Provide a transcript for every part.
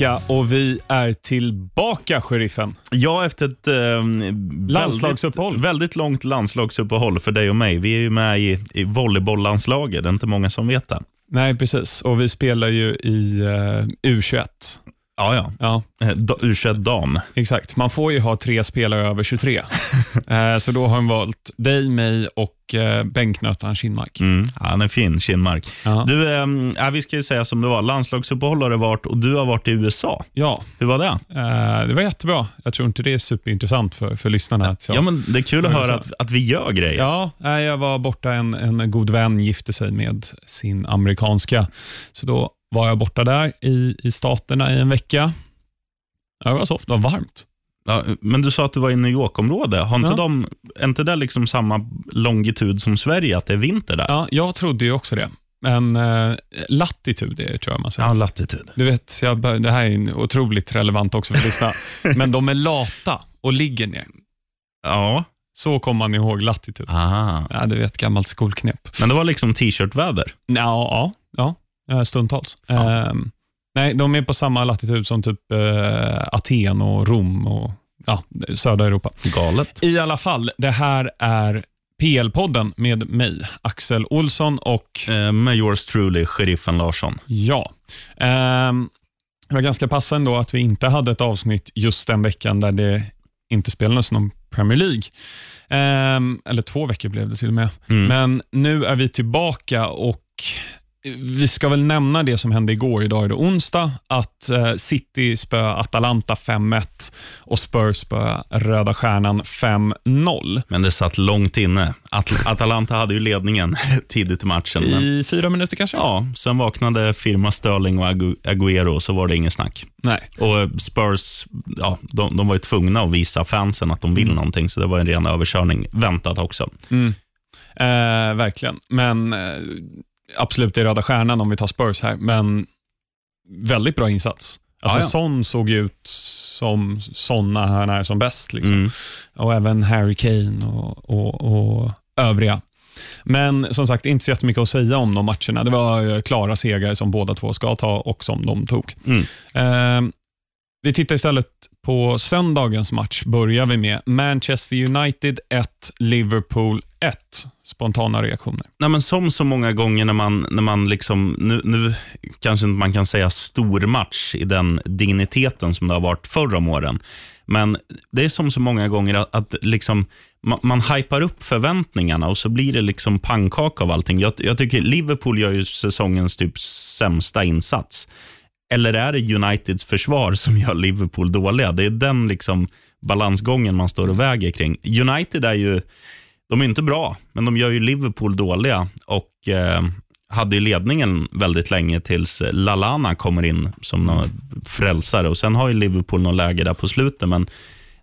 Vecka och vi är tillbaka, sheriffen. Ja, efter ett eh, Landslagsuppehåll. Väldigt, väldigt långt landslagsuppehåll för dig och mig. Vi är ju med i, i volleybolllandslaget. Det är inte många som vet det. Nej, precis. Och vi spelar ju i eh, U21. Ja, ja. Ja, Eh, U21 dam. exakt. Man får ju ha tre spelare över 23. eh, så då har de valt dig, mig och eh, bänknötaren Kinmark. Mm. Ja, han är fin, Kinmark. Ja. Du, eh, vi ska ju säga som det var. Landslagsuppehåll har det varit och du har varit i USA. Ja, Hur var det? eh, det var jättebra. Jag tror inte det är superintressant för, för lyssnarna. Att jag, Ja, men det är kul att höra att, att vi gör grejer. Ja, nej, jag var borta. En, en god vän gifte sig med sin amerikanska. Så då var jag borta där i, i staterna i en vecka. Det var soft, det var varmt. Ja, men du sa att du var i New York-område. Har inte Ja. de, är inte det liksom samma longitud som Sverige, att det är vinter där? Ja, jag trodde ju också det. Men eh, latitud är tror jag man säger. Ja, latitud. Du vet, jag, det här är otroligt relevant också för lyssnarna. Men de är lata och ligger ner. Ja. Så kommer man ihåg latitud. Aha. Ja, det är ett gammalt skolknep. Men det var liksom t-shirt-väder. Ja, ja, ja stundtals. Fan. Ehm, nej, de är på samma latitud som typ eh, Aten och Rom och ja, södra Europa. Galet. I alla fall, det här är PL-podden med mig, Axel Olsson och Eh, med yours truly, sheriffen Larsson. ja. Ehm, det var ganska passande då att vi inte hade ett avsnitt just den veckan där det inte spelades någon Premier League. Ehm, eller två veckor blev det till och med. Mm. Men nu är vi tillbaka och vi ska väl nämna det som hände igår. Idag är det onsdag. Att eh, City spöade Atalanta 5-1 och Spurs spöade Röda Stjärnan 5-0. Men det satt långt inne. At Atalanta hade ju ledningen tidigt i matchen. Men, I fyra minuter kanske? ja, sen vaknade firma Sterling och Agu Agüero och så var det ingen snack. Nej. Och eh, Spurs, ja, de, de var ju tvungna att visa fansen att de vill någonting, så det var en ren överkörning. Väntat också. Mm. Eh, verkligen. Men eh, absolut, är Röda Stjärnan om vi tar Spurs här, men väldigt bra insats. Alltså Ja, ja. Son såg ut som såna han är som bäst. Liksom. Mm. Och även Harry Kane och, och, och övriga. Men som sagt, inte så jättemycket att säga om de matcherna. Det var eh, klara segrar som båda två ska ta och som de tog. Mm. Eh, vi tittar istället på söndagens match. Börjar vi med Manchester United 1, Liverpool 1. Spontana reaktioner. Nej, men som så många gånger när man, när man liksom, nu, nu kanske inte man kan säga stor match i den digniteten som det har varit förr om åren. Men det är som så många gånger att, att liksom, man, man hypar upp förväntningarna och så blir det liksom pannkaka av allting. Jag, jag tycker Liverpool gör ju säsongens typ sämsta insats. Eller är det Uniteds försvar som gör Liverpool dåliga? Det är den liksom balansgången man står och väger kring. United är ju, de är inte bra, men de gör ju Liverpool dåliga och eh, hade ju ledningen väldigt länge tills Lalana kommer in som någon frälsare. Och Sen har ju Liverpool något läge där på slutet, men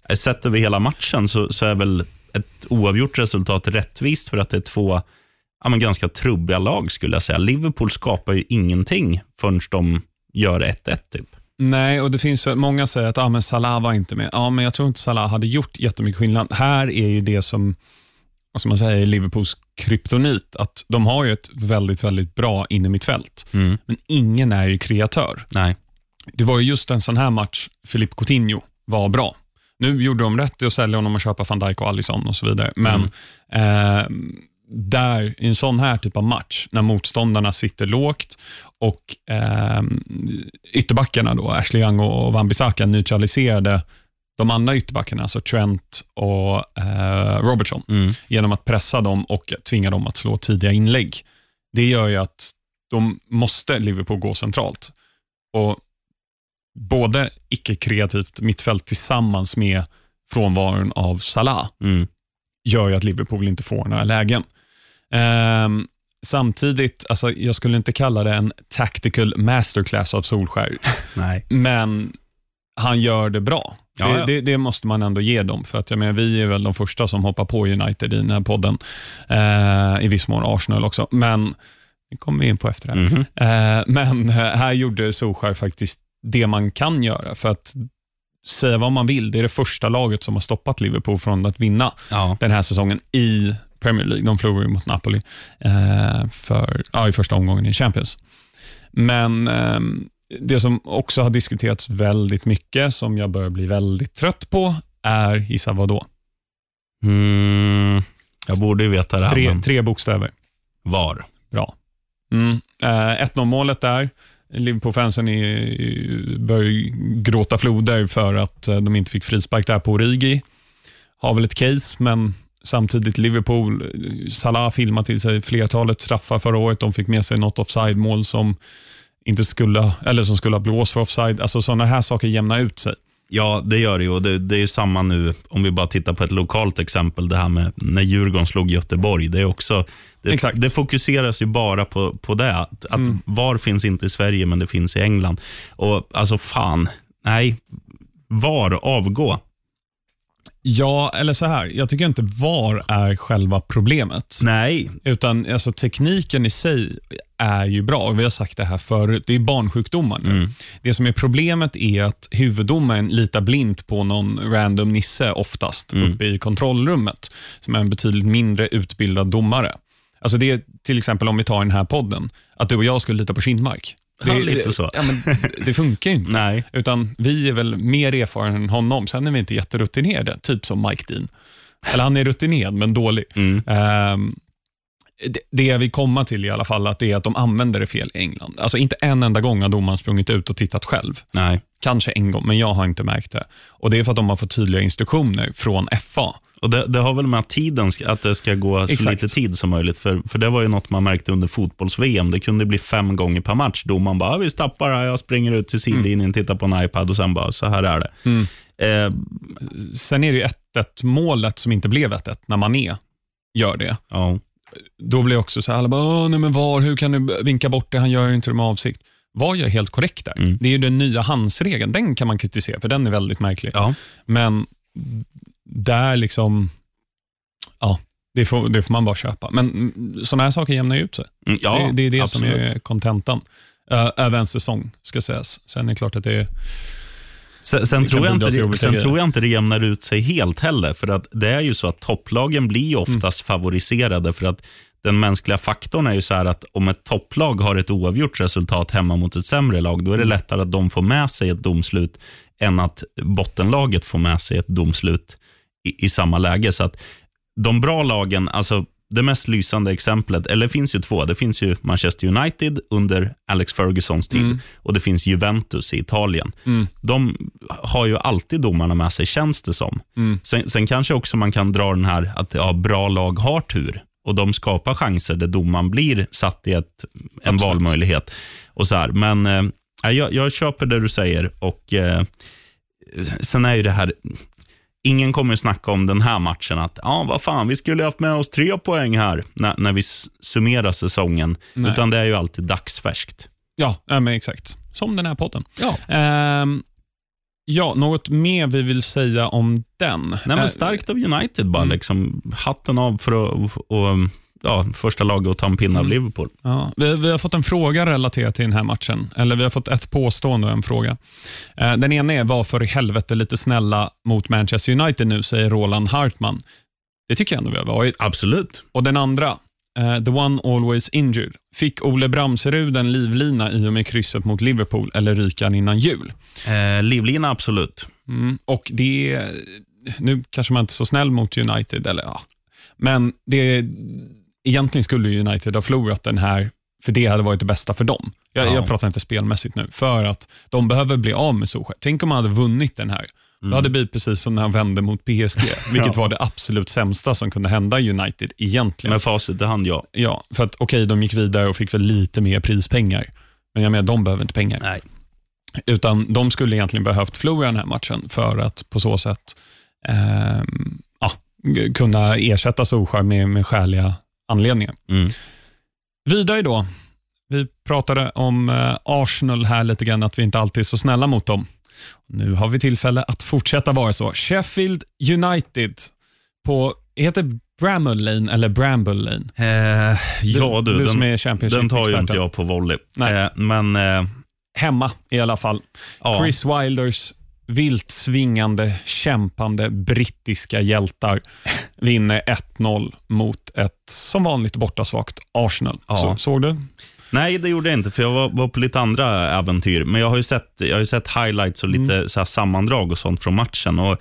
eh, sett över hela matchen så, så är väl ett oavgjort resultat rättvist för att det är två ja, men ganska trubbiga lag skulle jag säga. Liverpool skapar ju ingenting förrän de gör 1-1 typ. Nej, och det finns många säger att ah, men Salah var inte med. Ja, men jag tror inte Salah hade gjort jättemycket skillnad. Här är ju det som, vad ska man säga, Liverpools kryptonit. Att de har ju ett väldigt, väldigt bra innermittfält, Mm. men ingen är ju kreatör. Nej. Det var ju just en sån här match Philippe Coutinho var bra. Nu gjorde de rätt i att sälja honom och köpa van Dijk och Alisson och så vidare, men eh, där i en sån här typ av match, när motståndarna sitter lågt och eh, ytterbackarna, då, Ashley Young och Wan-Bissaka, neutraliserade de andra ytterbackarna, alltså Trent och eh, Robertson, Mm. genom att pressa dem och tvinga dem att slå tidiga inlägg. Det gör ju att de måste Liverpool gå centralt. Och både icke-kreativt mittfält tillsammans med frånvaron av Salah Mm. gör ju att Liverpool inte får några lägen. Ehm, samtidigt, alltså, jag skulle inte kalla det en tactical masterclass av Solskär, men han gör det bra. Ja, det, ja. Det, det måste man ändå ge dem, för att jag menar, vi är väl de första som hoppar på United i den här podden. Eh, I viss mån Arsenal också, men det kommer vi in på efter det här. Mhm. Eh, men eh, här gjorde Solskär faktiskt det man kan göra, för att säga vad man vill, det är det första laget som har stoppat Liverpool från att vinna Ja. den här säsongen i Premier League. De förlorade mot Napoli eh, för, ja, i första omgången i Champions. Men eh, det som också har diskuterats väldigt mycket, som jag börjar bli väldigt trött på, är, gissa vad då? Mm, jag borde ju veta det här. Tre, men tre bokstäver. Var? Bra. Mm. Eh, 1-0 målet där. Liverpool-fansen börjar gråta floder för att eh, de inte fick frispark där på Origi. Har väl ett case, men samtidigt Liverpool, eh, Salah filmade till sig flertalet straffar förra året. De fick med sig något offside-mål som inte skulle, eller som skulle ha blåst för offside. Alltså sådana här saker jämnar ut sig. Ja, det gör det ju. Det, det är ju samma nu, om vi bara tittar på ett lokalt exempel, det här med när Djurgården slog Göteborg. Det är också, det, Exakt. det fokuseras ju bara på, på det. Att, att VAR finns inte i Sverige, men det finns i England. Och alltså fan, nej. VAR, avgå. Ja, eller så här. Jag tycker inte VAR är själva problemet. Nej, Utan alltså, tekniken i sig är ju bra. Vi har sagt det här förut. Det är barnsjukdomar nu. Det som är problemet är att huvuddomaren litar blint på någon random nisse oftast uppe i kontrollrummet, som är en betydligt mindre utbildad domare. Alltså det är till exempel om vi tar den här podden, att du och jag skulle lita på Kindmark. Det, Ja, lite så. Ja, men det funkar ju inte. nej. Utan vi är väl mer erfarna än honom. Sen är vi inte jätterutinerade, typ som Mike Dean. Eller han är rutinerad, men dålig. Ehm, det, det jag vill komma till i alla fall, att det är att de använder det fel i England. Alltså inte en enda gång har domaren sprungit ut och tittat själv. Nej. Kanske en gång, men jag har inte märkt det. Och Det är för att de har fått tydliga instruktioner från FA. Och det, det har väl med att tiden, ska- att det ska gå så Exakt. lite tid som möjligt. För, för det var ju något man märkte under fotbolls-VM. Det kunde bli fem gånger per match. Domaren bara, "Ja, vi stappar här, jag springer ut till sidlinjen, tittar på en iPad och sen bara, så här är det. Eh, Sen är det ju 1-1 målet som inte blev 1-1 när Mané gör det. ja. Då blir också så här, alla bara, nej men VAR, hur kan du vinka bort det? Han gör ju inte det med avsikt. VAR gör helt korrekt där. Mm. Det är ju den nya handsregeln. Den kan man kritisera, för den är väldigt märklig. Ja. Men där liksom, ja, det får, det får man bara köpa. Men sådana här saker jämnar ut sig. Mm, ja, det, det är det absolut. som är kontentan. Uh, över en säsong, ska sägas. Sen är det klart att det är... Sen, sen, tror jag, inte, det- sen tror jag inte det jämnar ut sig helt heller. För att det är ju så att topplagen blir ju oftast favoriserade. För att den mänskliga faktorn är ju så här att om ett topplag har ett oavgjort resultat hemma mot ett sämre lag, då är det lättare att de får med sig ett domslut än att bottenlaget får med sig ett domslut i, i samma läge. Så att de bra lagen, alltså det mest lysande exemplet, eller det finns ju två. Det finns ju Manchester United under Alex Fergusons tid och det finns Juventus i Italien. De har ju alltid domarna med sig, känns det som. Sen, sen kanske också man kan dra den här att ja, bra lag har tur och de skapar chanser där domaren blir satt i ett, en Absolut. valmöjlighet. Och så här. Men eh, jag, jag köper det du säger och eh, sen är ju det här, ingen kommer att snacka om den här matchen att ja, vad fan, vi skulle haft med oss tre poäng här när, när vi summerar säsongen. Nej. Utan det är ju alltid dagsfärskt. Ja, ja men exakt. Som den här podden. Ja. Ehm, ja, något mer vi vill säga om den? Nej, men Eh, starkt av United bara. Mm. Liksom, hatten av för att och, ja, första laget att ta en pinne av Mm. Liverpool. Ja, vi, vi har fått en fråga relaterat till den här matchen. Eller vi har fått ett påstående och en fråga. Eh, den ena är, var för i helvete lite snälla mot Manchester United nu, säger Roland Hartman. Det tycker jag ändå vi har varit. Absolut. Och den andra, eh, the one always injured. Fick Ole Bramserud en livlina i och med krysset mot Liverpool eller ryker han innan jul? Eh, livlina, absolut. Mm, och det Nu kanske man inte är så snäll mot United, eller ja. men det, egentligen skulle United ha förlorat den här, för det hade varit det bästa för dem. Jag, Ja. jag pratar inte spelmässigt nu, för att de behöver bli av med Solskjaer. Tänk om man hade vunnit den här. Då hade det blivit precis som när han vände mot PSG, vilket Ja. var det absolut sämsta som kunde hända United egentligen. Med facit i hand, ja. Ja, för att okej, de gick vidare och fick väl lite mer prispengar. Men jag menar, de behöver inte pengar. Nej. Utan de skulle egentligen behövt förlora den här matchen för att på så sätt ehm, ja, kunna ersätta Solskjaer med, med skäliga anledningar. Mm. Vidare då. Vi pratade om eh, Arsenal här lite grann, att vi inte alltid är så snälla mot dem. Nu har vi tillfälle att fortsätta vara så. Sheffield United på, heter Bramall Lane eller Bramble Lane? Eh, ja, du. du som den, är Championship den tar ju inte jag på volley. Nej. Eh, men eh, Hemma i alla fall. ja, Chris Wilders vilt svingande, kämpande brittiska hjältar vinner 1-0 mot ett som vanligt bortasvagt Arsenal. Ja. Så, såg du? Nej, det gjorde jag inte, för jag var, var på lite andra äventyr. Men jag har ju sett, jag har sett highlights och lite mm. så sammandrag och sånt från matchen. Och,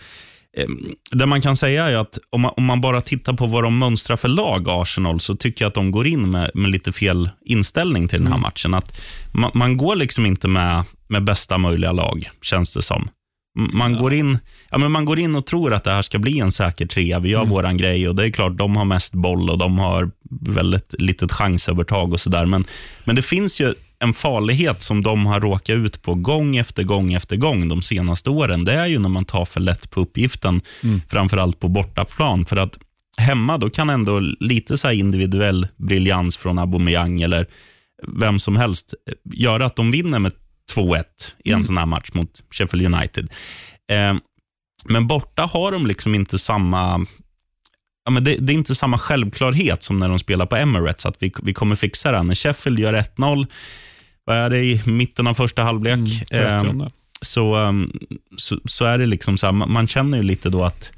eh, det man kan säga är att om man, om man, bara tittar på vad de mönstrar för lag, Arsenal, så tycker jag att de går in med, med lite fel inställning till den här mm. matchen. Att man, man, går liksom inte med, med bästa möjliga lag, känns det som. Man, ja. går in, ja, men man går in och tror att det här ska bli en säker trea. Vi gör mm. våran grej och det är klart, de har mest boll och de har väldigt litet chansövertag och sådär. Men, men det finns ju en farlighet som de har råkat ut på gång efter gång efter gång de senaste åren. Det är ju när man tar för lätt på uppgiften, mm. framförallt på bortaplan. För att hemma då kan ändå lite så individuell briljans från Aubameyang eller vem som helst göra att de vinner med 2-1 i en mm. sån här match mot Sheffield United. Eh, men borta har de liksom inte samma Ja, men det, det, är inte samma självklarhet som när de spelar på Emirates, att vi, vi kommer fixa det. När Sheffield gör 1-0, vad är det i mitten av första halvlek? Mm, eh, så, um, så, så, är det liksom så här, man, man känner ju lite då att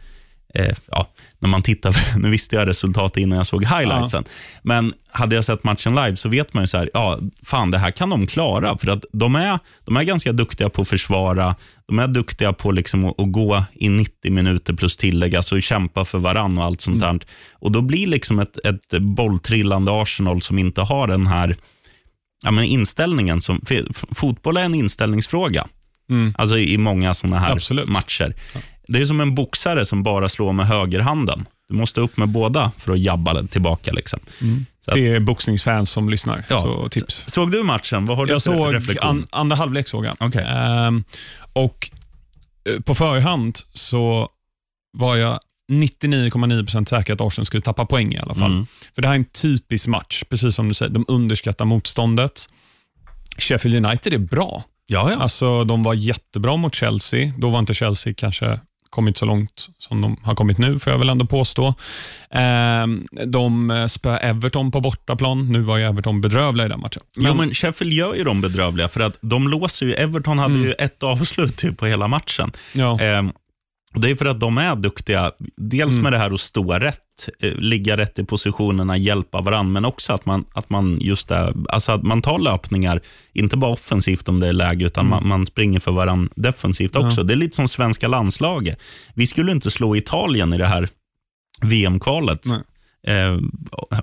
eh, ja, när man tittar, nu visste jag resultatet innan jag såg highlightsen, ja. men hade jag sett matchen live så vet man ju så här, ja, fan det här kan de klara, för att de är, de är ganska duktiga på att försvara, de är duktiga på liksom att, att gå i 90 minuter plus tillägg, alltså kämpa för varann och allt sånt mm. där. Och då blir liksom ett, ett bolltrillande Arsenal som inte har den här ja, men inställningen. Som, fotboll är en inställningsfråga. Mm. Alltså i många sådana här Absolut. matcher. Ja. Det är som en boxare som bara slår med högerhanden. Du måste upp med båda för att jabba den tillbaka. Liksom. Mm. Till boxningsfans som lyssnar. Ja. Så tips. Såg du matchen? Vad har du jag för såg reflektion? An, andra halvlek såg jag. Okay. Ehm, och eh, på förhand så var jag 99,9% säker att Arsenal skulle tappa poäng i alla fall. Mm. För Det här är en typisk match, precis som du säger. De underskattar motståndet. Sheffield United är bra. Ja, ja. Alltså, de var jättebra mot Chelsea. Då var inte Chelsea kanske kommit så långt som de har kommit nu, får jag väl ändå påstå. Ehm, de spöade Everton på bortaplan. Nu var ju Everton bedrövliga i den matchen. Men... Jo, men Sheffield gör ju dem bedrövliga, för att de låser ju... Everton hade mm. ju ett avslut typ på hela matchen. Ja. Det är för att de är duktiga, dels mm. med det här att stå rätt, eh, ligga rätt i positionerna, hjälpa varandra, men också att man, att man just är, alltså att man tar löpningar, inte bara offensivt om det är läge, utan mm. man, man, springer för varandra defensivt också. Ja. Det är lite som svenska landslaget. Vi skulle inte slå Italien i det här VM-kvalet. Eh,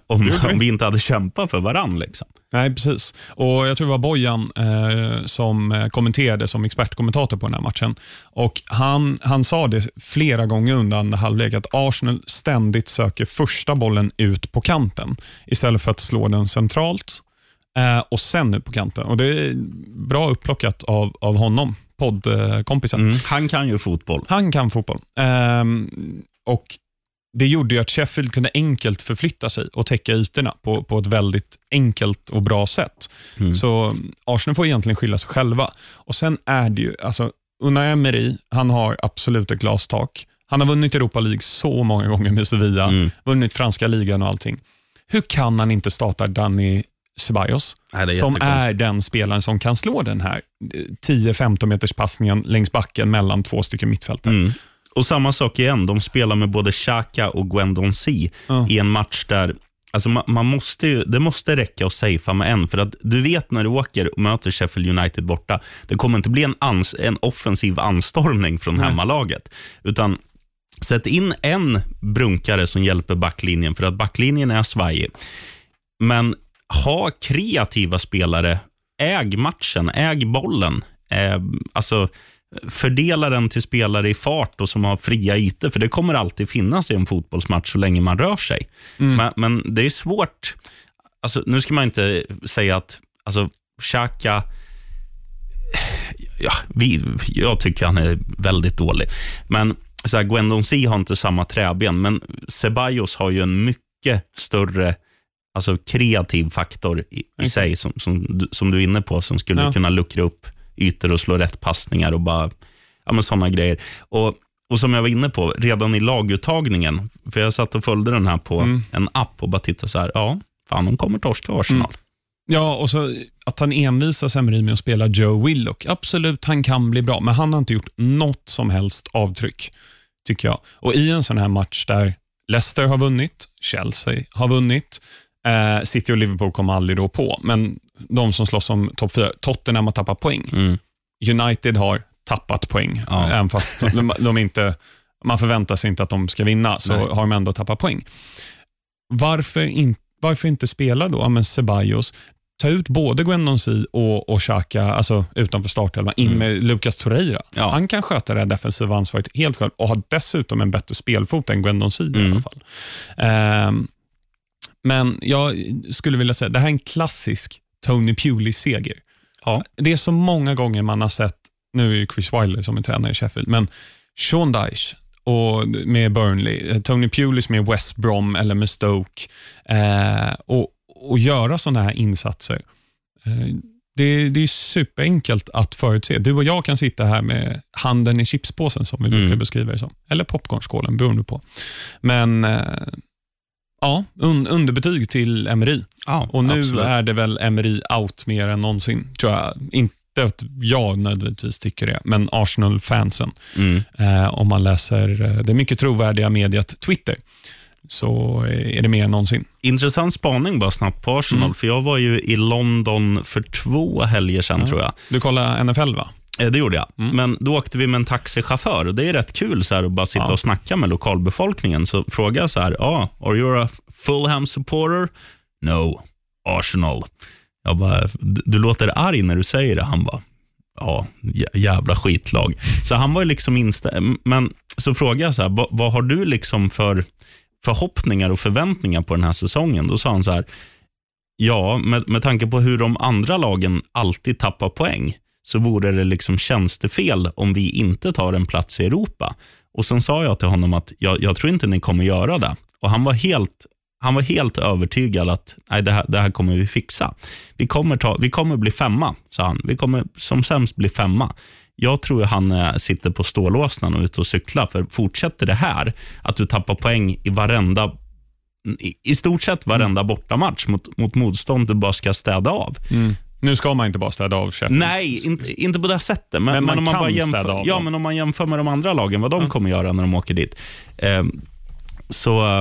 om, om, vi inte hade kämpat för varandra. Liksom. Nej, precis. Och Jag tror det var Bojan eh, som eh, kommenterade som expertkommentator på den här matchen. Och han, han sa det flera gånger under andra halvlek, att Arsenal ständigt söker första bollen ut på kanten istället för att slå den centralt eh, och sen ut på kanten. Och Det är bra upplockat av, av honom, poddkompisen. Mm, han kan ju fotboll. Han kan fotboll. Ehm, och det gjorde ju att Sheffield kunde enkelt förflytta sig och täcka ytorna på, på ett väldigt enkelt och bra sätt. Mm. Så Arsenal får egentligen skylla sig själva. Och Sen är det ju, alltså, Unai Emery, han har absolut ett glastak. Han har vunnit Europa League så många gånger med Sevilla, mm. vunnit franska ligan och allting. Hur kan han inte starta Danny Ceballos, är som är den spelaren som kan slå den här 10-15 meters passningen längs backen mellan två stycken mittfältare. Mm. Och samma sak igen, de spelar med både Xhaka och Gwendon C mm. i en match där Alltså man, man, måste ju, det måste räcka att safea med en, för att du vet när du åker och möter Sheffield United borta, det kommer inte bli en, ans, en offensiv anstormning från Nej. hemmalaget. Utan sätt in en brunkare som hjälper backlinjen, för att backlinjen är svajig. Men ha kreativa spelare, äg matchen, äg bollen. Eh, alltså fördela den till spelare i fart och som har fria ytor, för det kommer alltid finnas i en fotbollsmatch så länge man rör sig. Mm. Men, men, det är svårt. Alltså, nu ska man inte säga att alltså, Xhaka, ja, vi, jag tycker han är väldigt dålig. Men så här, Gwendon C har inte samma träben, men Ceballos har ju en mycket större alltså, kreativ faktor i, i sig, som, som, som, du är inne på, som skulle ja. kunna luckra upp ytor och slå rätt passningar och bara, ja men sådana grejer. Och, och som jag var inne på, redan i laguttagningen, för jag satt och följde den här på mm. en app och bara tittade så här, ja, fan de kommer torska Arsenal. Mm. Ja, och så att han envisas Emery med att spela Joe Willock. Absolut, han kan bli bra, men han har inte gjort något som helst avtryck, tycker jag. Och i en sån här match där Leicester har vunnit, Chelsea har vunnit, Eh, City och Liverpool kommer aldrig då på, men de som slåss om topp fyra, Tottenham har tappat poäng. Mm. United har tappat poäng, Ja. även fast de, de inte, man förväntar sig inte att de ska vinna, så Nej. har de ändå tappat poäng. Varför, in, varför inte spela då ja, men Ceballos? Ta ut både Guendouzi och, och Xhaka, alltså utanför startelvan, in Mm. med Lucas Torreira. Ja. Han kan sköta det defensiva ansvaret helt själv och har dessutom en bättre spelfot än Guendouzi i Mm. alla fall. Ehm, men jag skulle vilja säga, det här är en klassisk Tony Pewley-seger. Ja. Det är så många gånger man har sett, nu är ju Chris Wilder som är tränare i Sheffield, men Sean Dyche och med Burnley, eh, Tony Pulis med West Brom eller med Stoke eh, och, och göra sådana här insatser. Eh, det, det är superenkelt att förutse. Du och jag kan sitta här med handen i chipspåsen, som vi Mm. brukar beskriva det som. Eller popcornskålen, beroende på. Men eh, ja, un, underbetyg till Emery. Ja, Och nu absolut. är det väl Emery out mer än någonsin, tror jag. Inte att jag nödvändigtvis tycker det, men Arsenal-fansen. Mm. Eh, om man läser eh, det mycket trovärdiga mediet Twitter, så är det mer än någonsin. Intressant spaning bara snabbt på Arsenal, Mm. för jag var ju i London för två helger sedan Ja. tror jag. Du kollar NFL, va? Eh, Det gjorde jag. Mm. Men då åkte vi med en taxichaufför och det är rätt kul så här, att bara sitta Ja. och snacka med lokalbefolkningen. Så frågade jag så här, ah, are you a Fulham supporter? No, Arsenal. Jag bara, "D- du låter arg när du säger det. Han bara, ja, jä- jävla skitlag. Så han var ju liksom inställd. Men så frågade jag så här, vad, vad har du liksom för förhoppningar och förväntningar på den här säsongen? Då sa han så här, ja, med, med tanke på hur de andra lagen alltid tappar poäng, så vore det liksom tjänstefel om vi inte tar en plats i Europa. Och Sen sa jag till honom att jag, jag tror inte ni kommer göra det. Och Han var helt, han var helt övertygad att Nej, det, här, det här kommer vi fixa. Vi kommer, ta, vi kommer bli femma, sa han. Vi kommer som sämst bli femma. Jag tror han eh, sitter på stålåsnan och är ute och cyklar. För fortsätter det här, att du tappar poäng i varenda i, i stort sett varenda bortamatch mot, mot motstånd du bara ska städa av. Mm. Nu ska man inte bara städa av Sheffield. Nej, inte, inte på det sättet. Men, Men man om man kan bara städa jämför, av ja, men om man jämför med de andra lagen, vad de kommer göra när de åker dit. Eh, så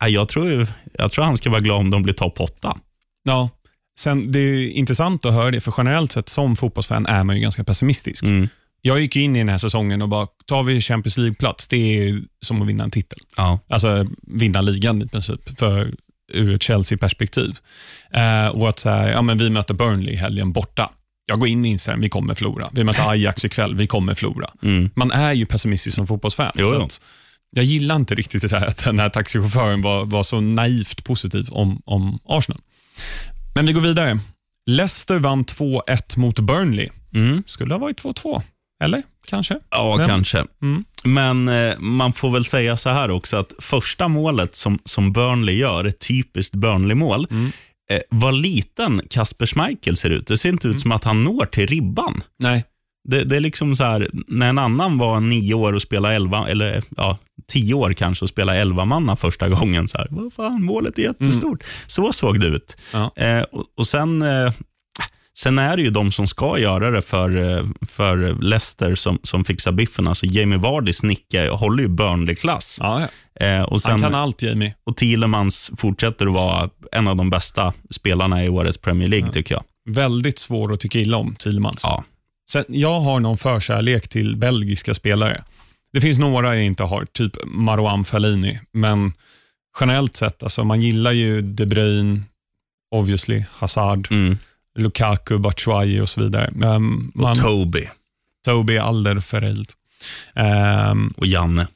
eh, jag, tror, jag tror han ska vara glad om de blir topp åtta. Ja. Sen, det är intressant att höra det, för generellt sett som fotbollsfan är man ju ganska pessimistisk. Mm. Jag gick in i den här säsongen och bara, tar vi Champions League-plats, det är som att vinna en titel. Ja. Alltså vinna ligan i princip, för, ur ett Chelsea-perspektiv. Eh, och att här, ja, men vi möter Burnley helgen borta. Jag går in i inställningen, vi kommer förlora. Vi möter Ajax ikväll, vi kommer förlora. Mm. Man är ju pessimistisk som fotbollsfan. Jo, så jag gillar inte riktigt det där att den här taxichauffören var, var så naivt positiv om, om Arsenal. Men vi går vidare. Leicester vann 2-1 mot Burnley. Mm. Skulle ha varit 2-2, eller? Kanske? Ja, Men- kanske. Mm. Men eh, man får väl säga så här också, att första målet som, som Burnley gör, ett typiskt Burnley-mål, Mm. eh, vad liten Kasper Schmeichel ser ut. Det ser inte ut som att han når till ribban. Nej. Det, det är liksom så här, när en annan var nio år och spelade elva, eller ja, tio år kanske och spelade elva manna första gången. Så här, vad fan, målet är jättestort. Så såg det ut. Ja. Eh, och, och sen, eh, sen är det ju de som ska göra det för, eh, för Leicester som, som fixar biffen. Alltså Jamie Vardys nicke håller ju Burnley-klass. Ja, ja. Eh, och, Han kan allt, Jamie. och Thielemans fortsätter att vara en av de bästa spelarna i årets Premier League, tycker jag. Väldigt svår att tycka illa om, Thielemans. Ja. Sen, jag har någon förkärlek till belgiska spelare. Det finns några jag inte har, typ Marouane Fellaini, men generellt sett, alltså man gillar ju De Bruyne, obviously, Hazard, Mm. Lukaku, Batshuayi och så vidare. Um, Och man, Toby Toby Alderweireld. Um, och Janne.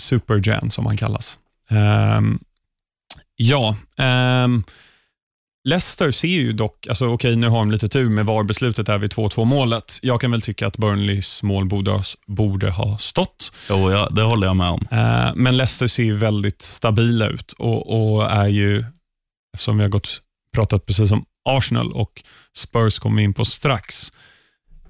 Superjan som han kallas. Ehm, ja, um, Leicester ser ju dock, alltså okej nu har de lite tur med VAR-beslutet här vid 2-2 målet. Jag kan väl tycka att Burnleys mål borde, ha- borde ha stått. Jo, ja, det håller jag med om. Eh, men Leicester ser ju väldigt stabila ut och, och är ju, eftersom vi har gått, pratat precis om Arsenal och Spurs kommer in på strax,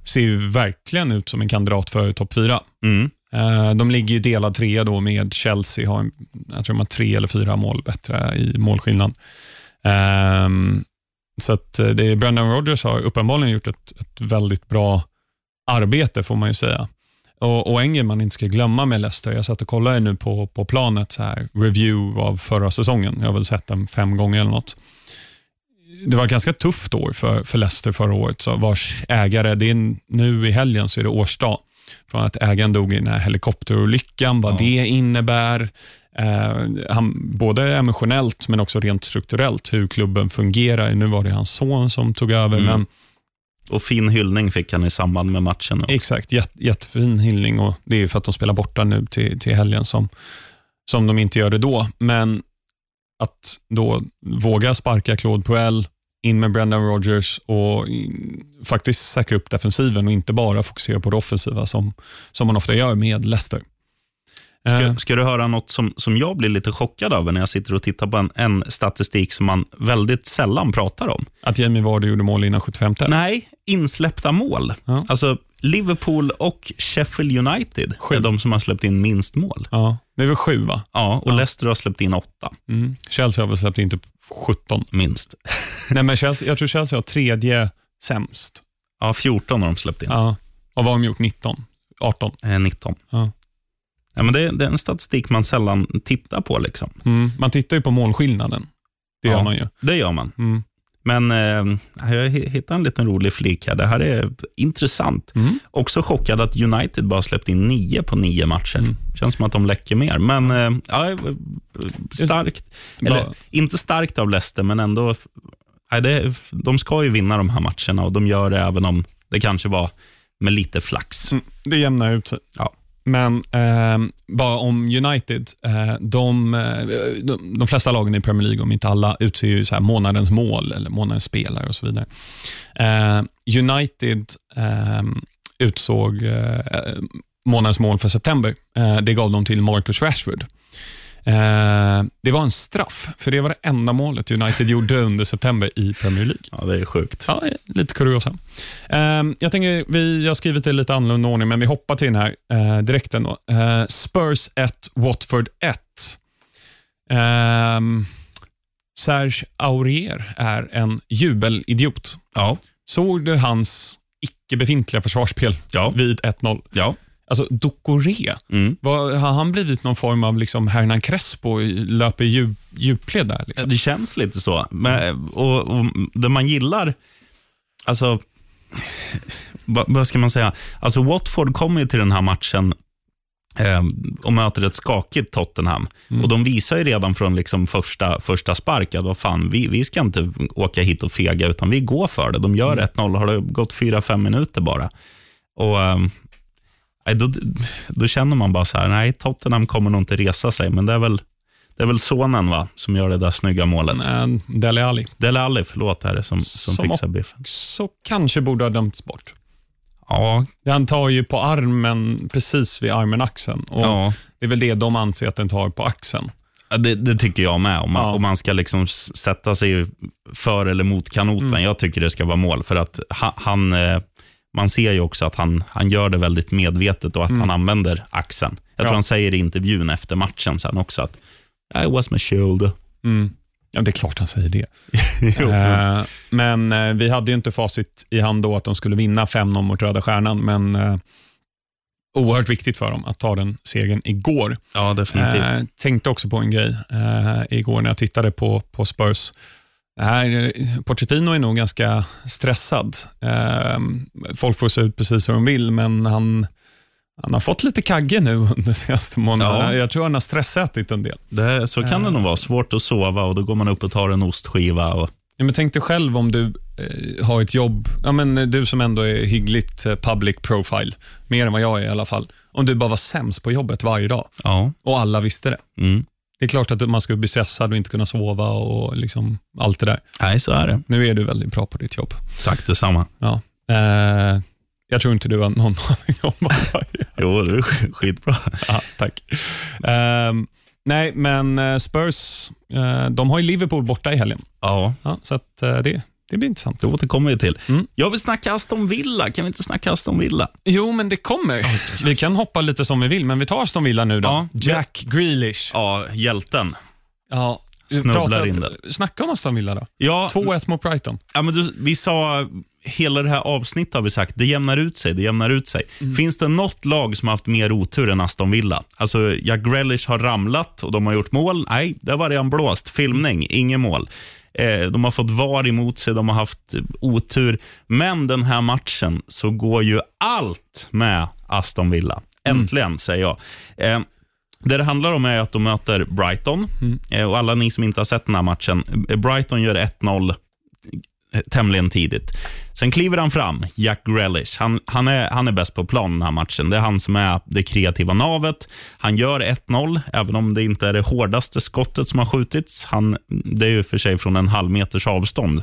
ser ju verkligen ut som en kandidat för topp 4. Mm. Eh, De ligger ju delad trea då med Chelsea, har, jag tror de har tre eller fyra mål bättre i målskillnad. Ehm, Så att eh, det, Brendan Rodgers har uppenbarligen gjort ett, ett väldigt bra arbete, får man ju säga. Och, och en grej man inte ska glömma med Leicester, jag satt och kollade nu på, på planet, så här, review av förra säsongen. Jag har väl sett den fem gånger eller något. Det var ett ganska tufft år för, för Leicester förra året, så vars ägare, det är nu i helgen så är det årsdag från att ägaren dog i den här helikopterolyckan, vad Ja. det innebär. Eh, han, både emotionellt men också rent strukturellt, hur klubben fungerar. Nu var det hans son som tog över, Mm. men Och fin hyllning fick han i samband med matchen. också. Exakt, Jät, jättefin hyllning och det är för att de spelar borta nu till, till helgen som, som de inte gör det då. Men att då våga sparka Claude Puel, in med Brendan Rodgers och in, faktiskt säkra upp defensiven och inte bara fokusera på det offensiva som, som man ofta gör med Leicester. Eh, Ska, ska du höra något som, som jag blir lite chockad över när jag sitter och tittar på en, en statistik som man väldigt sällan pratar om? att Jamie Vardy gjorde mål innan 75 Nej, insläppta mål. Ja. Alltså Liverpool och Sheffield United Sju. är de som har släppt in minst mål. Ja, det är väl sju va? Ja, och Ja. Leicester har släppt in åtta, Mm. Chelsea har väl släppt in typ 17. minst. Nej, men Chelsea, jag tror Chelsea har tredje sämst. Ja, 14 har de släppt in. Ja. Och vad har de gjort? 19? 18? Eh, 19. Ja. Ja, men det, det är en statistik man sällan tittar på. Liksom. Mm. Man tittar ju på målskillnaden. Det Ja. gör man ju. Det gör man. Mm. Men eh, jag hittade en liten rolig flik här. Det här är intressant. Mm. Också chockad att United bara släppt in nio på nio matcher. Mm. Känns som att de läcker mer. Men eh, ja, starkt. Eller, inte starkt av Leicester, men ändå. Nej, det, de ska ju vinna de här matcherna och de gör det även om det kanske var med lite flax. Mm. Det jämnar ut sig. Ja. Men eh, bara om United. Eh, de, eh, de, de flesta lagen i Premier League, om inte alla, utser ju så här månadens mål eller månadens spelare och så vidare. Eh, United ehm, utsåg eh, månadens mål för september. Eh, det gav de till Marcus Rashford. Eh, det var en straff, för det var det enda målet United gjorde under september i Premier League. Ja, det är sjukt. Ja, lite kuriosa. Um, jag tänker, vi, jag har skrivit det i lite annorlunda ordning, men vi hoppar till den här uh, direkt ändå. Eh, Spurs 1, Watford 1. Um, Serge Aurier är en jubelidiot. Ja, Såg du hans icke befintliga försvarsspel ja, vid 1-0? ja. Alltså, Ducoré, Mm. har han blivit någon form av liksom Hernan Crespo, i- löper djup, djupled där? Liksom? Det känns lite så. Men, och, och det man gillar, alltså, vad, vad ska man säga? Alltså Watford kommer till den här matchen eh, och möter ett skakigt Tottenham. Mm. Och De visar ju redan från liksom första, första spark att vad fan, vi, vi ska inte åka hit och fega, utan vi går för det. De gör Mm. 1-0, har det gått 4-5 minuter bara. Och eh, nej, då, då känner man bara så här, nej, Tottenham kommer nog inte resa sig, men det är väl, det är väl sonen va, som gör det där snygga målet. Eh, Dele Alli. Dele Alli, förlåt, är det som, som, Som fixar biffen. Så kanske borde ha dömts bort. Ja, Han tar ju på armen, precis vid armen, axeln. Och ja. Det är väl det de anser att den tar på axeln. Det, det tycker jag med. Om man, Ja. om man ska liksom sätta sig för eller mot kanoten. Mm. Jag tycker det ska vara mål. För att ha- han, eh, man ser ju också att han, han gör det väldigt medvetet och att Mm. han använder axeln. Jag tror Ja. han säger i intervjun efter matchen sen också att I was my shoulder. Mm. Ja, det är klart han säger det. Eh, men eh, vi hade ju inte facit i hand då att de skulle vinna 5-0 mot Röda Stjärnan, men eh, oerhört viktigt för dem att ta den segern igår. ja, definitivt. Eh, tänkte också på en grej eh, igår när jag tittade på, på Spurs. Här, Pochettino är nog ganska stressad. Eh, folk får se ut precis hur de vill, men han, han har fått lite kagge nu under senaste månaderna. Ja. Jag tror han har stressätit en del. det, så kan det nog vara. Svårt att sova och då går man upp och tar en ostskiva. Och, Ja, men tänk dig själv om du eh, har ett jobb, ja, men du som ändå är hyggligt eh, public profile, mer än vad jag är i alla fall. Om du bara var sämst på jobbet varje dag ja. och alla visste det. Mm. Det är klart att man skulle bli stressad och inte kunna sova och liksom allt det där. Nej, så är det. Nu är du väldigt bra på ditt jobb. Tack detsamma. Ja. Eh, jag tror inte du har någon aning om vad jag gör. Jo, det är sk- skitbra. Ja, tack. Ehm, nej, men eh, Spurs, eh, de har ju Liverpool borta i helgen. Ja, Ja, så att, eh, det, det blir intressant. det återkommer vi till. Mm. Jag vill snacka Aston Villa. Kan vi inte snacka Aston Villa? Jo, men det kommer. Vi kan hoppa lite som vi vill, men vi tar Aston Villa nu då. Ja. Jack Grealish. Ja, hjälten. Ja, snubblar in den. Snacka om Aston Villa då. Ja, 2-1 mot Brighton. Ja, men du, vi sa, hela det här avsnittet har vi sagt, det jämnar ut sig. Det jämnar ut sig. Finns det något lag som har haft mer otur än Aston Villa? Alltså, Jack Grealish har ramlat och de har gjort mål. Nej, det var redan blåst. Filmning, inget mål. Eh, de har fått VAR emot sig, de har haft otur. Men den här matchen så går ju allt med Aston Villa. Äntligen, säger jag. Eh, det det handlar om är att de möter Brighton. Eh, och Alla ni som inte har sett den här matchen. Brighton gör 1-0 tämligen tidigt. Sen kliver han fram, Jack Grealish. Han, han, är, han är bäst på plan den här matchen. Det är han som är det kreativa navet. Han gör 1-0, även om det inte är det hårdaste skottet som har skjutits. Han, det är ju för sig från en halv meters avstånd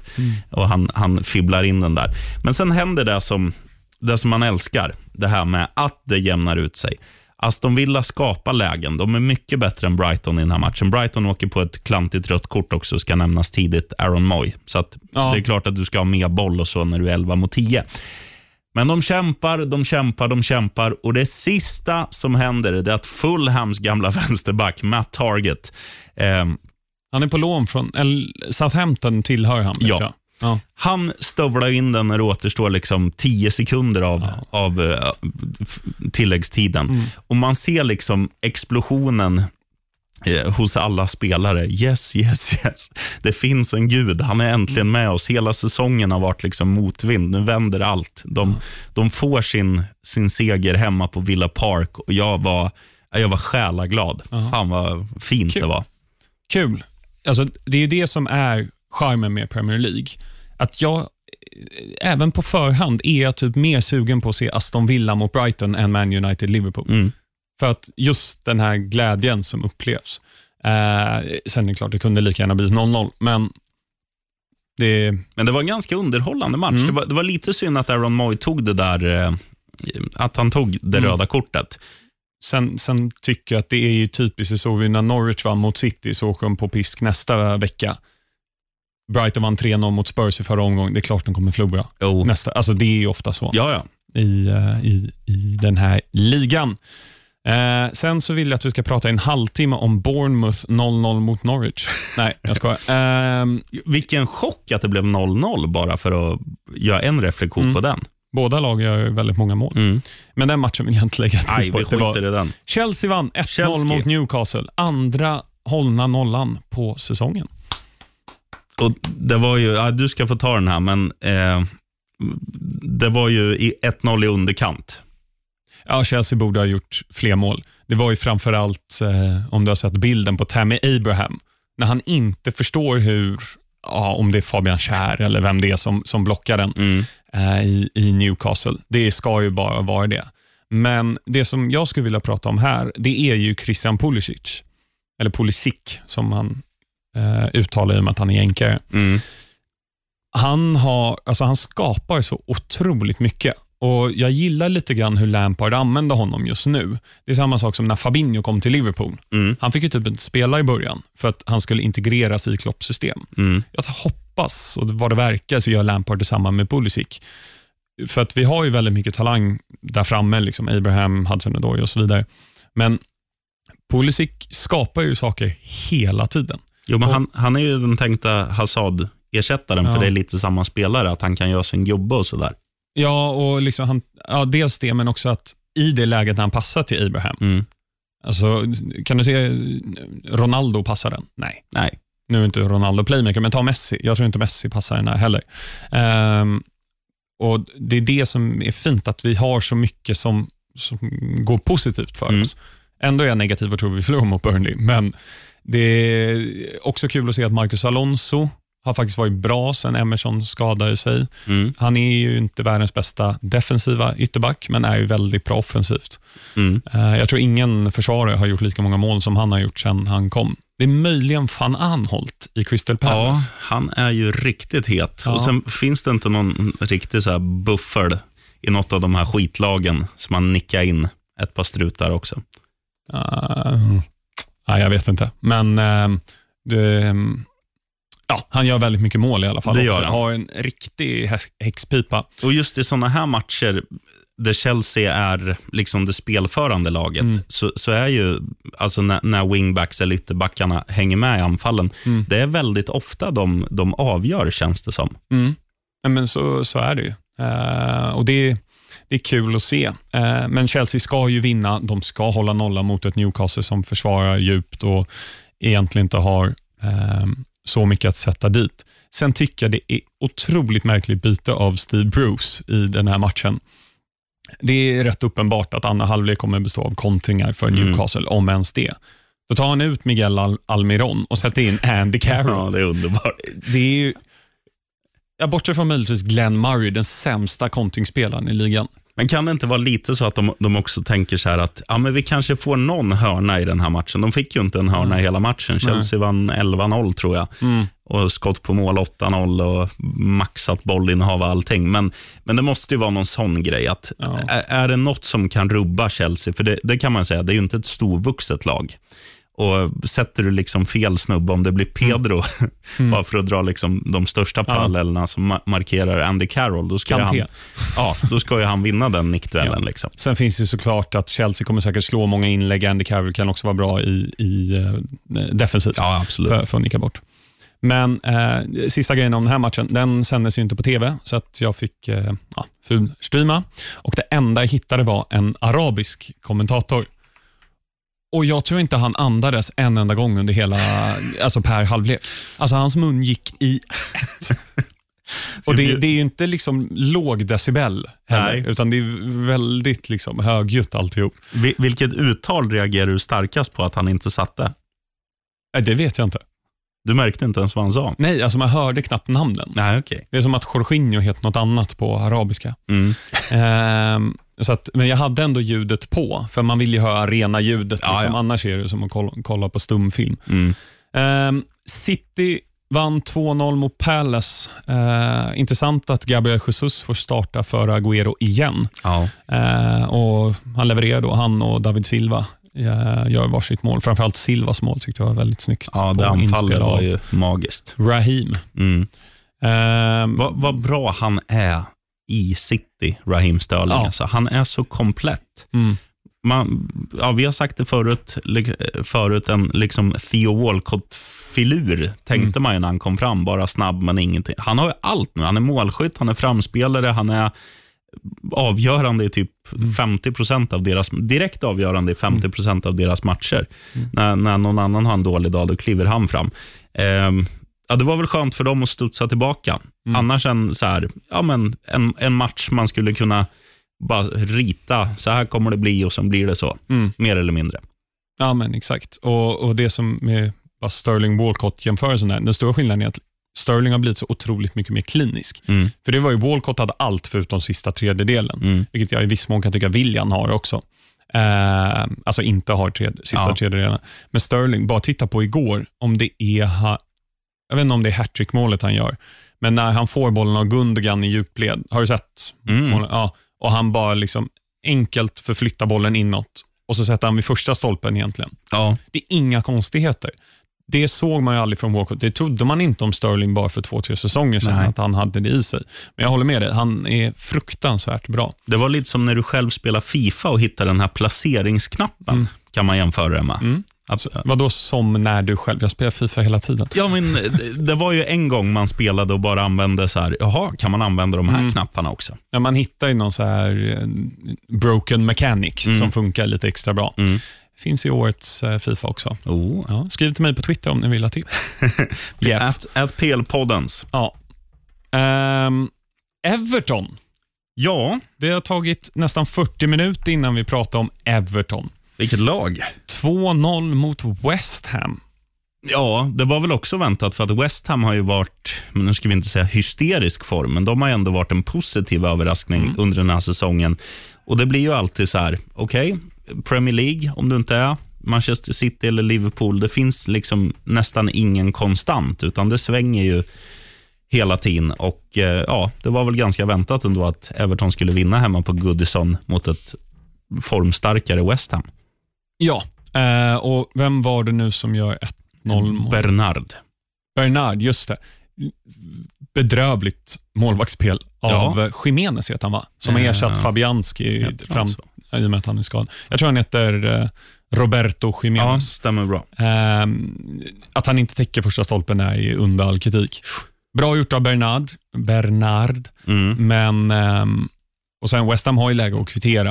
och han, han fibblar in den där. Men sen händer det som, det som man älskar, det här med att det jämnar ut sig. Aston Villa skapar lägen. De är mycket bättre än Brighton i den här matchen. Brighton åker på ett klantigt rött kort också, ska nämnas tidigt, Aaron Moy. Så Ja. det är klart att du ska ha mer boll och så när du är 11 mot 10. Men de kämpar, de kämpar, de kämpar och det sista som händer är att Fulhams gamla vänsterback, Matt Target, eh, Han är på lån från eller, Southampton, tillhör han. Ja. jag. Ja. han stövlar in den när det återstår liksom 10 sekunder av, av eh, f- tilläggstiden. Och Man ser liksom explosionen eh, hos alla spelare. Yes, yes, yes. Det finns en gud. Han är äntligen med oss. Hela säsongen har varit liksom motvind. Nu vänder allt. De, de får sin, sin seger hemma på Villa Park och jag var, jag var själaglad. Fan vad fint Kul. det var. Kul. Alltså, det är ju det som är charmen med Premier League. Att jag, eh, även på förhand, är jag typ mer sugen på att se Aston Villa mot Brighton än Man United-Liverpool. Mm. För att just den här glädjen som upplevs. Eh, sen är det klart, det kunde lika gärna bli 0-0, men det, Men det var en ganska underhållande match. Mm. Det, var, det var lite synd att Aaron Moy tog det där, eh, att han tog det Mm. röda kortet. sen, sen tycker jag att det är ju typiskt, det såg vi när Norwich vann mot City, så åker de på pisk nästa vecka. Brighton vann 3-0 mot Spurs i förra omgången, det är klart de kommer förlora. Jo. Nästa, alltså det är ju ofta så. Ja, ja. i, eh, i, i den här ligan. Eh, sen så vill jag att vi ska prata en halvtimme om Bournemouth 0-0 mot Norwich. Nej, jag skojar. Ehm, Vilken chock att det blev 0-0 bara för att göra en reflektion Mm. på den. båda lag gör väldigt många mål. Mm. Men den matchen vill jag inte lägga tid på. Det var, den. Chelsea vann 1-0 Chelsea. mot Newcastle. Andra hållna nollan på säsongen. Och det var ju, ja, du ska få ta den här, men eh, det var ju i 1-0 i underkant. Ja, Chelsea borde ha gjort fler mål. Det var ju framförallt, eh, om du har sett bilden på Tammy Abraham, när han inte förstår hur, ja, om det är Fabian Schär eller vem det är som, som blockar den Mm. eh, i, i Newcastle. Det ska ju bara vara det. Men det som jag skulle vilja prata om här, det är ju Christian Pulisic. Eller Pulisic, som han eh, uttalar i och med att han är jänkare. Mm. Han, har, alltså han skapar så otroligt mycket och jag gillar lite grann hur Lampard använder honom just nu. Det är samma sak som när Fabinho kom till Liverpool. Mm. Han fick ju typ inte spela i början för att han skulle integreras i Klopps system. Mm. Jag hoppas, och vad det verkar, så gör Lampard detsamma med Pulisic. För att vi har ju väldigt mycket talang där framme, liksom Abraham, Hudson-Odoi och så vidare. Men Pulisic skapar ju saker hela tiden. Jo, men Och- han, han är ju den tänkta Hazard-ersättaren, Ja. för det är lite samma spelare, att han kan göra sin gubbe och sådär. Ja, och liksom han, ja, dels det, men också att i det läget när han passar till Abraham, Mm. alltså, kan du se Ronaldo passar den? Nej. Nej. Nu är inte Ronaldo playmaker, men ta Messi. Jag tror inte Messi passar den här heller. Ehm, och Det är det som är fint, att vi har så mycket som, som går positivt för Mm. oss. Ändå är jag negativ och tror vi förlorar mot Burnley, men det är också kul att se att Marcus Alonso har faktiskt varit bra sen Emerson skadade sig. Mm. Han är ju inte världens bästa defensiva ytterback, men är ju väldigt bra offensivt. Mm. Eh, Jag tror ingen försvarare har gjort lika många mål som han har gjort sen han kom. Det är möjligen van Anholt i Crystal Ja, Palace. han är ju riktigt het. Ja. Och Sen finns det inte någon riktig så här buffel i något av de här skitlagen som man nickar in ett par strutar också. Uh, nej, jag vet inte, men eh, det, ja, han gör väldigt mycket mål i alla fall. Det gör han. Har en riktig häx- häxpipa. Och just i sådana här matcher, där Chelsea är liksom det spelförande laget, Mm. så, så är ju, alltså när, när wingbacks eller ytterbackarna hänger med i anfallen, Mm. det är väldigt ofta de, de avgör, känns det som. Mm. Ja, men så, så är det ju. Eh, och det, det är kul att se. Eh, men Chelsea ska ju vinna. De ska hålla nolla mot ett Newcastle som försvarar djupt och egentligen inte har eh, så mycket att sätta dit. Sen tycker jag det är otroligt märkligt byte av Steve Bruce i den här matchen. Det är rätt uppenbart att andra halvlek kommer bestå av kontringar för Mm. Newcastle, om ens det. Då tar han ut Miguel Al- Almiron och sätter in Andy Carroll. Ja, det är underbart. Det är ju, ja, bortsett från möjligtvis Glenn Murray, den sämsta kontringsspelaren i ligan. Men kan det inte vara lite så att de, de också tänker så här att ja, men vi kanske får någon hörna i den här matchen. De fick ju inte en hörna i hela matchen. Chelsea vann 11-0 tror jag. Och skott på mål 8-0 och maxat bollinnehav och allting. Men, men det måste ju vara någon sån grej. att Ja. är, är det något som kan rubba Chelsea, för det, det kan man säga, det är ju inte ett storvuxet lag. Och Sätter du liksom fel snubbe, om det blir Pedro, bara för att dra liksom de största parallellerna som ma- markerar Andy Carroll, då ska, han, ja, då ska ju han vinna den nickduellen. Ja. Liksom. Sen finns det såklart att Chelsea kommer säkert slå många inlägg. Andy Carroll kan också vara bra i, i eh, defensivt Ja, absolut. för, för att nicka bort. Men eh, sista grejen om den här matchen, den sändes ju inte på TV, så att jag fick eh, ja, fulstreama. Och det enda jag hittade var en arabisk kommentator. Och Jag tror inte han andades en enda gång under hela, alltså per halvlek. Alltså hans mun gick i ett. Och det, det är inte liksom låg decibel heller, Nej. utan det är väldigt liksom högljutt alltihop. Vi- Vilket uttal reagerar du starkast på att han inte satte? Det vet jag inte. Du märkte inte ens vad han sa? Nej, alltså man hörde knappt namnen. Nej, okej. Det är som att Jorginho heter något annat på arabiska. Mm. Ehm, så att, men jag hade ändå ljudet på, för man vill ju höra rena ljudet. Ja, liksom. ja. Annars är det som att kolla, kolla på stumfilm. Mm. Ehm, City vann 2-0 mot Palace. Ehm, intressant att Gabriel Jesus får starta för Agüero igen. Ja. Ehm, och Han levererar då, han och David Silva eh, gör varsitt mål. Framförallt Silvas mål tyckte jag var väldigt snyggt. ja, det anfallet var ju magiskt. Raheem. Mm. Ehm, Vad, vad bra han är i City, Raheem Sterling. Ja. Alltså, han är så komplett. mm. Man, ja, vi har sagt det förut, förut en liksom Theo Walcott-filur tänkte man ju när han kom fram. Bara snabb men ingenting. Han har ju allt nu. Han är målskytt, han är framspelare, han är avgörande i typ 50 procent av deras, direkt avgörande i 50 procent av deras matcher. När, när någon annan har en dålig dag, då kliver han fram. Ehm, ja, det var väl skönt för dem att studsa tillbaka. Annars en, så här, ja, men en, en match man skulle kunna bara rita, så här kommer det bli och sen blir det så. Mm. Mer eller mindre. Ja, men exakt. Och, och Det som med bara Sterling Walcott-jämförelsen, är, den stora skillnaden är att Sterling har blivit så otroligt mycket mer klinisk. Mm. För det var ju Walcott hade allt förutom sista tredjedelen, Mm. vilket jag i viss mån kan tycka William har också. Eh, alltså inte har tred, sista Ja. tredjedelen. Men Sterling, bara titta på igår, om det är, ha, jag vet inte om det är hattrick-målet han gör, men när han får bollen av Gundogan i djupled, har du sett? Mm. Ja, och han bara liksom enkelt förflyttar bollen inåt och så sätter han vid första stolpen egentligen. Ja. Det är inga konstigheter. Det såg man ju aldrig från Walcott. Det trodde man inte om Sterling bara för två, tre säsonger sedan, Nej. att han hade det i sig. Men jag håller med dig, han är fruktansvärt bra. Det var lite som när du själv spelar Fifa och hittar den här placeringsknappen, kan man jämföra det med. Mm. Att, Vad då som när du själv, jag spelar Fifa hela tiden. ja, men det- det var ju en gång man spelade och bara använde så här, jaha, kan man använda de här Mm. knapparna också? Ja, man hittar ju någon så här eh, broken mechanic Mm. som funkar lite extra bra. Mm. Finns i årets eh, Fifa också. Oh. Ja, skriv till mig på Twitter om ni vill ha tips. Jeff. At, at PL-poddens. Ja. Ehm, Everton. Ja, Det har tagit nästan 40 minuter innan vi pratar om Everton. vilket lag. 2-0 mot West Ham. Ja, det var väl också väntat för att West Ham har ju varit, men nu ska vi inte säga hysterisk form, men de har ju ändå varit en positiv överraskning under den här säsongen. Och det blir ju alltid så här, okej, Premier League, om du inte är Manchester City eller Liverpool, det finns liksom nästan ingen konstant, utan det svänger ju hela tiden. Och eh, ja, Det var väl ganska väntat ändå att Everton skulle vinna hemma på Goodison mot ett formstarkare West Ham. Ja, eh, och vem var det nu som gör 1-0 mål? Bernard. Bernard, just det. bedrövligt målvaktsspel av Ja. Jiménez, heter han va? Som har Eh, ersatt Fabianski fram? I och med att han är skadad. Jag tror han heter eh, Roberto Ja, Jiménez. stämmer bra. Ehm, att han inte täcker första stolpen är under all kritik. Bra gjort av Bernard, Bernard Mm. men ehm, och sen West Ham har ju läge att kvittera.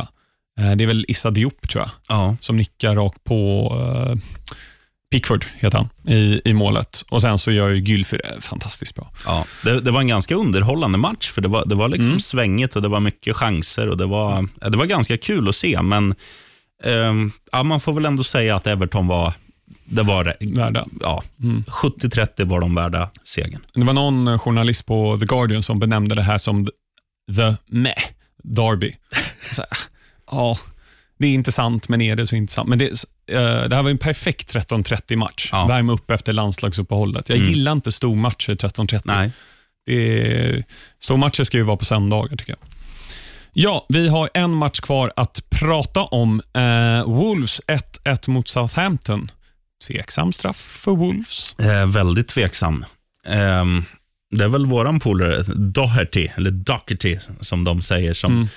Eh, det är väl Issa Diop, tror jag, Ja. som nickar rakt på eh, Pickford, heter han, i, i målet. Och Sen så gör ju Gylfi det fantastiskt bra. Ja, det, det var en ganska underhållande match, för det var, det var liksom Mm. svängigt och det var mycket chanser och det var, det var ganska kul att se, men ehm, ja, man får väl ändå säga att Everton var, det var Värda. ja, Mm. 70-30 var de värda segern. Det var någon eh, journalist på The Guardian som benämnde det här som the meh derby. Ja, det är inte sant, men är det så inte sant? Men det, eh, det här var en perfekt 13.30 match. Ja. Värma upp efter landslagsuppehållet. Jag Mm. gillar inte stormatcher 13.30. Nej. Det stormatcher ska ju vara på söndagar, tycker jag. Ja, vi har en match kvar att prata om. Eh, Wolves 1-1 mot Southampton. Tveksam straff för Wolves. Eh, väldigt tveksam. Ehm, det är väl våran polare Doherty, eller Doherty som de säger. Som, Mm.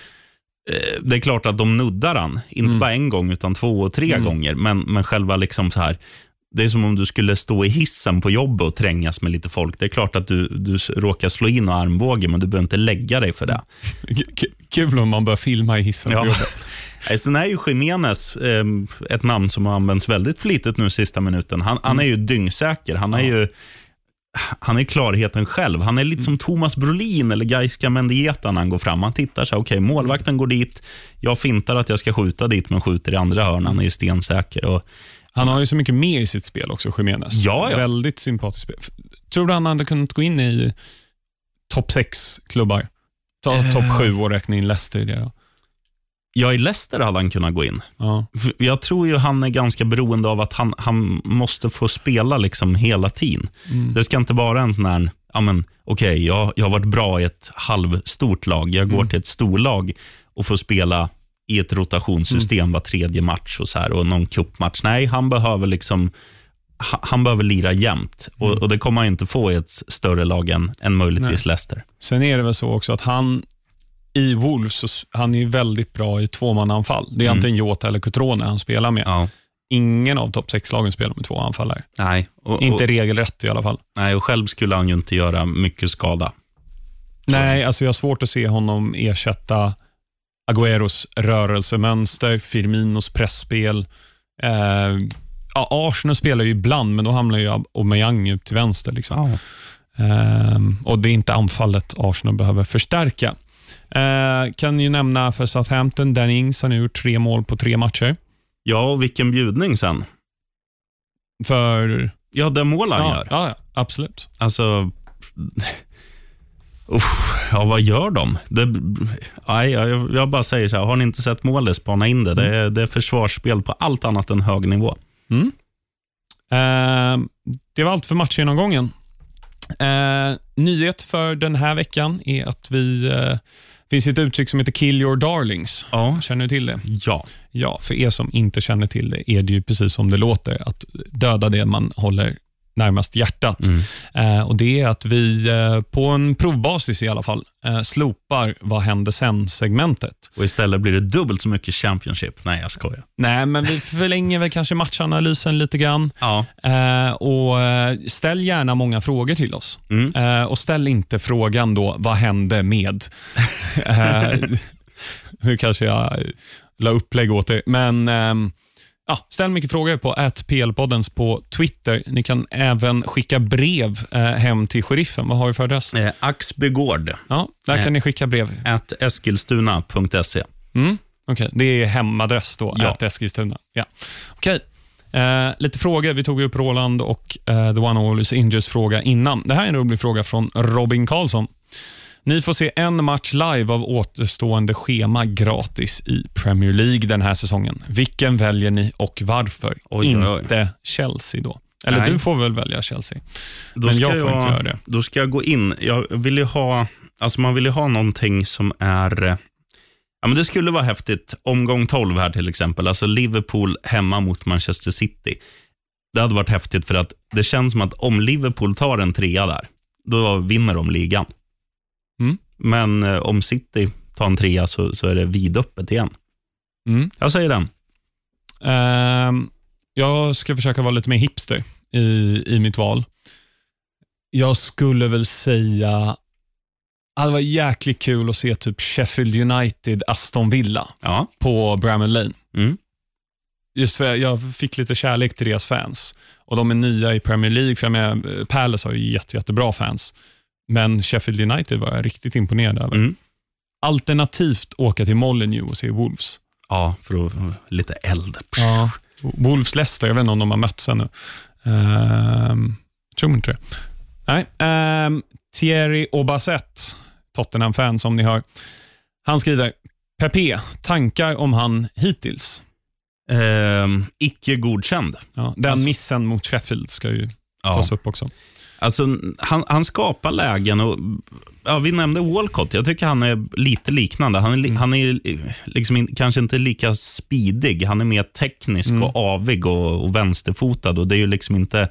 Eh, det är klart att de nuddar han, inte Mm. bara en gång utan två och tre Mm. gånger. Men, men själva liksom så här, det är som om du skulle stå i hissen på jobbet och trängas med lite folk. Det är klart att du, du råkar slå in och armbåge, men du behöver inte lägga dig för det. K- Kul om man bör filma i hissen Ja. på jobbet. Sen är ju Jiménez eh, ett namn som har använts väldigt flitigt nu sista minuten. Han, han är ju dyngsäker. Han är ju han är klarheten själv. Han är lite som Thomas Brolin eller Gaiska Mendieta när han går fram. Han tittar så här, okej, målvakten går dit. Jag fintar att jag ska skjuta dit, men skjuter i andra hörnan. Han är ju stensäker. Och, Han har ju så mycket mer i sitt spel också, Jiménez. Ja, ja. Väldigt sympatiskt spel. Tror du han hade kunnat gå in i topp sex klubbar? Ta Eh. topp sju och räkna in Leicester i det då. Ja, i Leicester hade han kunnat gå in. Ja. Jag tror ju han är ganska beroende av att han, han måste få spela liksom hela tiden. Mm. Det ska inte vara en sån här, ja men okej, jag, jag har varit bra i ett halvstort lag. Jag går Mm. till ett storlag och får spela i ett rotationssystem Mm. var tredje match och så här och någon cupmatch. Nej, han behöver liksom ha- han behöver lira jämt och, Mm. och det kommer han inte få i ett större lag än, än möjligtvis Nej. Leicester. Sen är det väl så också att han i Wolves, han är väldigt bra i tvåmananfall. Det är Mm. antingen Jota eller Cutrone han spelar med. Ja. Ingen av topp sex-lagen spelar med två anfallare. Nej, och, Inte och, regelrätt i alla fall. nej, och själv skulle han ju inte göra mycket skada. Nej, alltså jag har svårt att se honom ersätta Agüeros rörelsemönster, Firminos pressspel. Eh, ja, Arsenal spelar ju ibland, men då hamnar ju Aubameyang ut till vänster. Liksom. Eh, och Det är inte anfallet Arsenal behöver förstärka. Eh, kan ju nämna för Southampton, Danny Ings har nu gjort tre mål på tre matcher. Ja, och vilken bjudning sen. För, Ja, det mål han ja, gör. ja, absolut. Alltså, usch, ja, vad gör de? Det, nej, jag, jag bara säger så här, har ni inte sett målet, spana in det. Det är, det är försvarsspel på allt annat än hög nivå. Mm. Eh, det var allt för matchgenomgången. Eh, nyhet för den här veckan är att vi eh, finns ett uttryck som heter kill your darlings. Ja, Känner du till det? ja. Ja, för er som inte känner till det är det ju precis som det låter, att döda det man håller närmast hjärtat. Mm. Eh, och Det är att vi eh, på en provbasis i alla fall eh, slopar vad händer sen-segmentet. Och istället blir det dubbelt så mycket Championship. Nej, jag skojar. Nej, men vi förlänger väl kanske matchanalysen lite grann. Ja. Eh, och eh, Ställ gärna många frågor till oss. Mm. Eh, och ställ inte frågan då, vad hände med? nu kanske jag la upplägg åt det, men ehm, ja, ställ mycket frågor på @plpoddens på Twitter. Ni kan även skicka brev eh, hem till sheriffen. Vad har vi för adress? Eh, Axbygård, Ja, där Eh. kan ni skicka brev. eskilstuna.se. Mm. Okej, Det är hemadress då, Ja. Eskilstuna. Ja. Okej. Eh, lite frågor. Vi tog upp Roland och eh, The One Always Injures fråga innan. Det här är en rolig fråga från Robin Karlsson. Ni får se en match live av återstående schema gratis i Premier League den här säsongen. Vilken väljer ni och varför? Oj, oj, oj. Inte Chelsea då. Eller Nej. du får väl välja Chelsea. Då Men jag får inte göra det. Då ska jag gå in. Jag vill ju ha, alltså man vill ju ha någonting som är... Ja, men det skulle vara häftigt. Omgång 12 här till exempel. Alltså Liverpool hemma mot Manchester City. Det hade varit häftigt för att det känns som att om Liverpool tar en trea där, då vinner de ligan. Men eh, om City tar en trea så, så är det vidöppet igen. Mm. Jag säger den. Ehm, jag ska försöka vara lite mer hipster i, i mitt val. Jag skulle väl säga att det var jäkligt kul att se typ Sheffield United, Aston Villa Ja. på Bramall Lane. Mm. Just för jag fick lite kärlek till deras fans. Och De är nya i Premier League, för jag menar, Palace har ju jätte, jättebra fans. Men Sheffield United var jag riktigt imponerad över. Mm. Alternativt åka till Molineux och se Wolves. Ja, för att, lite eld. Ja. Wolves Leicester, jag vet inte om de har mötts ännu. Ehm, tror inte det. Nej. Um, Thierry Aubasset, Tottenham-fan som ni hör. Han skriver, Pepe, tankar om han hittills? Ehm, icke godkänd. Ja, den Alltså- missen mot Sheffield ska ju Ja. tas upp också. Alltså, han, han skapar lägen och ja, vi nämnde Walcott. Jag tycker han är lite liknande. Han är, li, han är liksom in, kanske inte lika speedig. Han är mer teknisk och avig och, och vänsterfotad. Och Det är ju liksom inte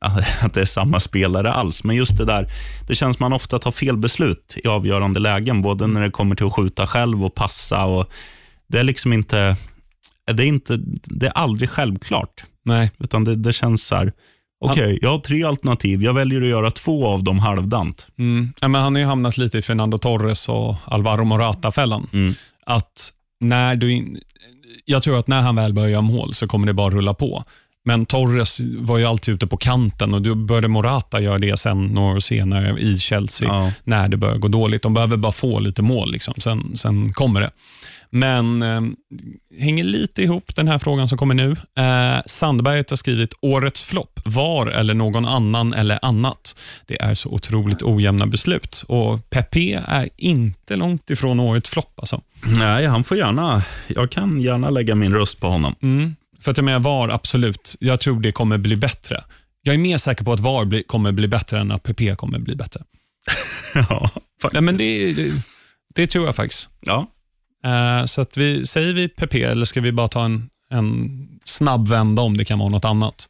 att det är samma spelare alls. Men just det där, det känns som man ofta tar fel beslut i avgörande lägen. Både när det kommer till att skjuta själv och passa. Och det är liksom inte, det är inte, det är aldrig självklart. Nej. Utan det, det känns så här, okej, jag har tre alternativ. Jag väljer att göra två av dem halvdant. Mm. Ja, men han har ju hamnat lite i Fernando Torres och Alvaro Morata-fällan. Mm. Att när du in... Jag tror att när han väl börjar göra mål så kommer det bara rulla på. Men Torres var ju alltid ute på kanten och då började Morata göra det sen några år senare i Chelsea, Ja. när det börjar gå dåligt. De behöver bara få lite mål, liksom. sen, sen kommer det. Men eh, hänger lite ihop den här frågan som kommer nu. Eh, Sandberget har skrivit årets flopp, VAR eller någon annan eller annat. Det är så otroligt ojämna beslut och Pepe är inte långt ifrån årets flopp. Alltså. Nej, han får gärna, jag kan gärna lägga min röst på honom. Mm. För att jag menar VAR, absolut. Jag tror det kommer bli bättre. Jag är mer säker på att VAR bli, kommer bli bättre än att PP kommer bli bättre. ja, Nej, men det, det, det tror jag faktiskt. ja. Eh, så att vi, säger vi PP eller ska vi bara ta en, en snabb vända om det kan vara något annat?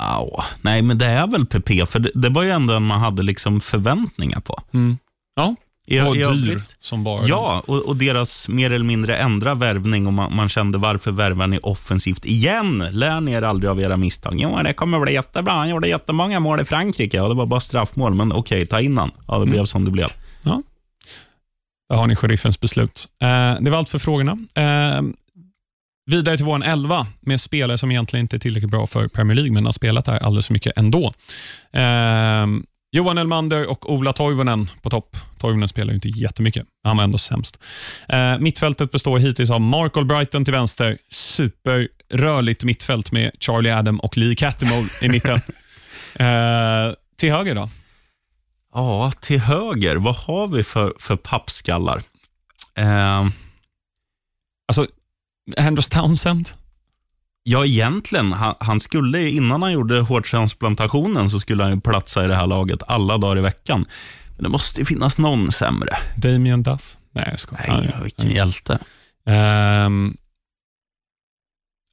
Au. Nej, men det är väl PP, för det, det var ju ändå en man hade liksom förväntningar på. Mm. Ja, I, och dyr som bara Ja, och, och deras mer eller mindre ändra värvning och man, man kände varför värvar ni offensivt igen? Lär ni er aldrig av era misstag? Jo, det kommer bli jättebra. Han gjorde jättemånga mål i Frankrike. Ja, det var bara straffmål, men okej, ta in han. Ja, det blev som det blev. Där har ni sheriffens beslut. Eh, det var allt för frågorna. Eh, vidare till vår elva med spelare som egentligen inte är tillräckligt bra för Premier League, men har spelat här alldeles för mycket ändå. Eh, Johan Elmander och Ola Toivonen på topp. Toivonen spelar ju inte jättemycket, han var ändå sämst. Eh, mittfältet består hittills av Mark Albrighton till vänster, superrörligt mittfält med Charlie Adam och Lee Cattermole i mitten. Eh, till höger då? Ja, till höger, vad har vi för, för pappskallar? Eh, Alltså, Andros Townsend? ja, egentligen, han, han skulle, innan han gjorde hårtransplantationen, så skulle han ju platsa i det här laget alla dagar i veckan. Men det måste ju finnas någon sämre. Damien Duff? Nej, jag skojar. Nej, vilken hjälte. Ehm,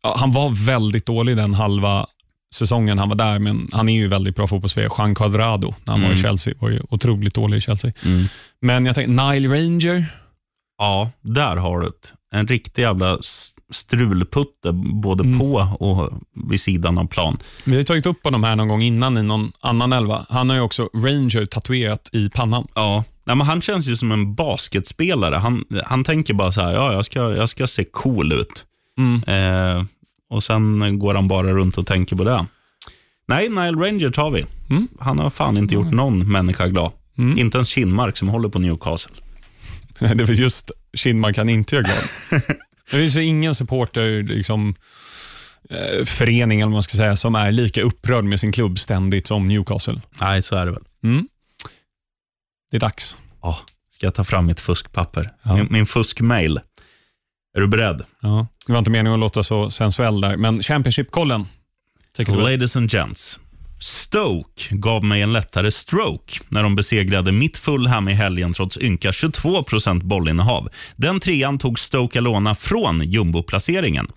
ja, han var väldigt dålig den halva säsongen han var där, men han är ju väldigt bra fotbollsspelare. Jean Quadrado, när han var i Mm. Chelsea, var ju otroligt dålig i Chelsea. Mm. Men jag tänkte, Nile Ranger? Ja, där har du det. En riktig jävla strulputte, både Mm. på och vid sidan av plan. Vi har tagit upp honom här någon gång innan i någon annan elva. Han har ju också Ranger tatuerat i pannan. Ja, Nej, men han känns ju som en basketspelare. Han, han tänker bara så här, ja, jag ska, jag ska se cool ut. Mm. Eh, och sen går han bara runt och tänker på det. Nej, Nile Ranger tar vi. Mm. Han har fan inte gjort någon människa glad. Mm. Inte ens Kinmark som håller på Newcastle. Det är just Kindman kan inte göra glad. Det finns väl ingen supporter, liksom, eh, förening eller vad man ska säga, som är lika upprörd med sin klubb ständigt som Newcastle. Nej, så är det väl. Mm. Det är dags. Ja, ska jag ta fram mitt fuskpapper? Ja. Min, min fuskmail. Är du beredd? Ja. Det var inte meningen att låta så sensuell där, men Championship-kollen. Ladies and gents. Stoke gav mig en lättare stroke när de besegrade mitt Fulham i helgen trots ynka 22% bollinnehav. Den trean tog Stoke Alona från jumboplaceringen.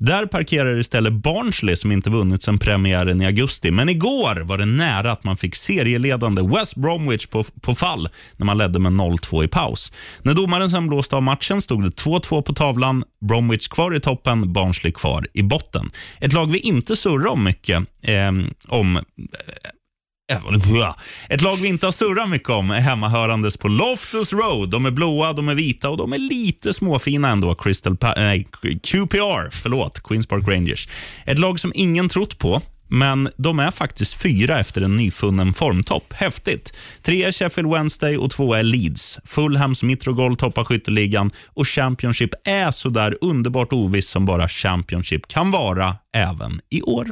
Där parkerar istället Barnsley som inte vunnit sedan premiären i augusti. Men igår var det nära att man fick serieledande West Bromwich på, på fall när man ledde med 0-2 i paus. När domaren sen blåste av matchen stod det 2-2 på tavlan. Bromwich kvar i toppen, Barnsley kvar i botten. Ett lag vi inte surrar om mycket eh, om ett lag vi inte har surrat mycket om är hemmahörandes på Loftus Road. De är blåa, de är vita och de är lite småfina ändå. Crystal pa äh, QPR, förlåt, Queens Park Rangers. Ett lag som ingen trott på, men de är faktiskt fyra efter en nyfunnen formtopp. Häftigt. Tre är Sheffield Wednesday och två är Leeds. Fulhams Mitrogol toppar skytteligan och Championship är så där underbart oviss som bara Championship kan vara även i år.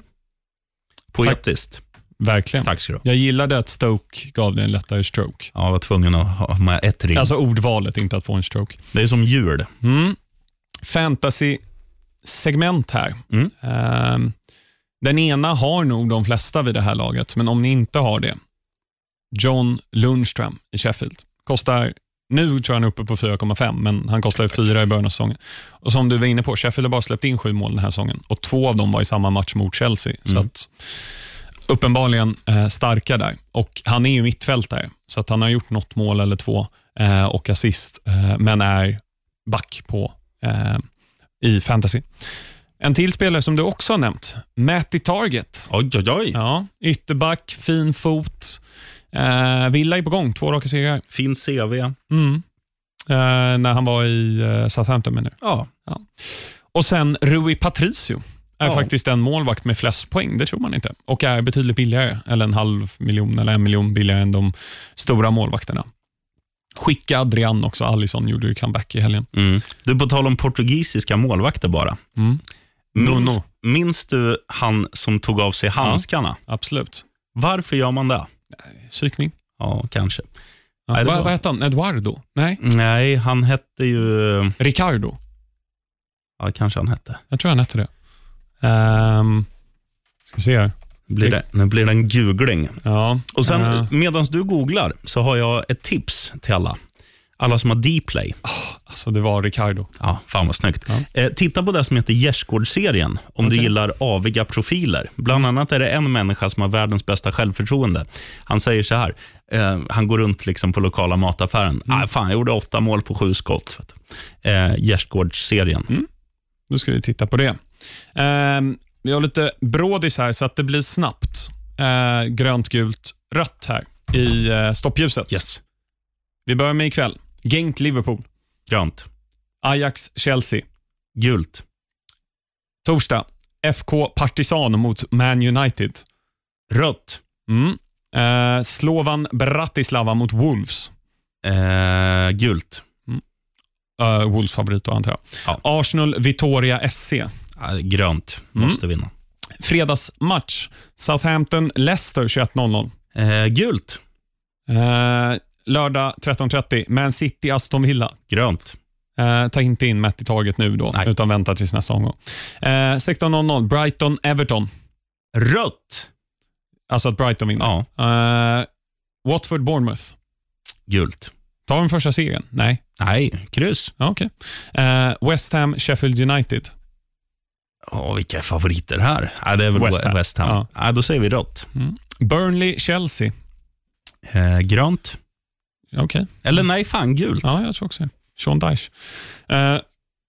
Poetiskt. Verkligen. Tack ska du ha. Jag gillade att Stoke gav dig en lättare stroke. Ja, jag var tvungen att ha med ett rim. Alltså ordvalet, inte att få en stroke. Det är som jul. Mm. Fantasy-segment här. Mm. Ehm, den ena har nog de flesta vid det här laget, men om ni inte har det. John Lundström i Sheffield. Kostar, nu tror jag han är uppe på 4,5, men han kostade 4 i början av säsongen. Och Som du var inne på, Sheffield har bara släppt in sju mål den här säsongen och två av dem var i samma match mot Chelsea. Så Mm. att, uppenbarligen eh, starka där. Och Han är ju mittfältare, så att han har gjort något mål eller två eh, och assist, eh, men är back på i fantasy. En till spelare som du också har nämnt, Matty Target. Oj, oj, oj. Ja, ytterback, fin fot. Eh, Villa är på gång, två raka segrar. Fin CV. Mm. Eh, när han var i eh, Southampton menar du. Ja. Och sen Rui Patricio är Ja. faktiskt den målvakt med flest poäng. Det tror man inte. Och är betydligt billigare, eller en halv miljon eller en miljon billigare än de stora målvakterna. Skicka Adrian också. Alisson gjorde ju comeback i helgen. Mm. Du, på tal om portugisiska målvakter bara. Mm. Minns, Nuno. minns du han som tog av sig handskarna? Absolut. Varför gör man det? Psykning. Ja, kanske. Ja. Nej, vad, vad hette han? Eduardo? Nej, Nej, han hette ju... Ricardo. Ja, kanske han hette. Jag tror han hette det. Um, ska se här. Blir det, nu blir det en googling. Ja. Och sen, eh, medan du googlar, så har jag ett tips till alla. Alla som har Dplay. alltså det var Ricardo. Ja, fan vad snyggt. Ja. Eh, titta på det som heter Gärdsgårdsserien, om du Okej. gillar aviga profiler. Bland annat är det en människa som har världens bästa självförtroende. Han säger så här, eh, han går runt liksom på lokala mataffären. Mm. Ah, fan, jag gjorde åtta mål på sju skott. Du. Eh, Gärdsgårdsserien. Mm. Då ska vi titta på det. Ehm, vi har lite brådis här, så att det blir snabbt. Eh, grönt, gult, rött här i eh, stoppljuset. Yes. Vi börjar med ikväll. Genk, Liverpool. Grönt. Ajax, Chelsea. Gult. Torsdag. FK Partizan mot Man United. Rött. Mm. Eh, Slovan Bratislava mot Wolves. Eh, gult. Uh, Wolves favorit då, antar jag. Ja. Arsenal, Vitoria SC. Grönt. Mm. Måste vinna. Fredagsmatch. Southampton, Leicester 21.00. Eh, gult. Eh, lördag 13.30. Man City, Aston Villa. Grönt. Eh, ta inte in Matt i taget nu då, Nej. utan vänta tills nästa omgång. Eh, 16.00. Brighton, Everton. Rött. Alltså att Brighton vinner. Ja. Eh, Watford, Bournemouth. Gult. Tar de första serien? Nej. Nej, kryss. Okej. Eh, West Ham, Sheffield United. Åh, vilka favoriter här? Ja, det är väl West West Ham. Ham. Ja. då säger vi rött. Burnley, Chelsea. Eh, grönt. Okej. Eller nej, fan gult. Ja, jag tror också det. Sean Dyche. Eh,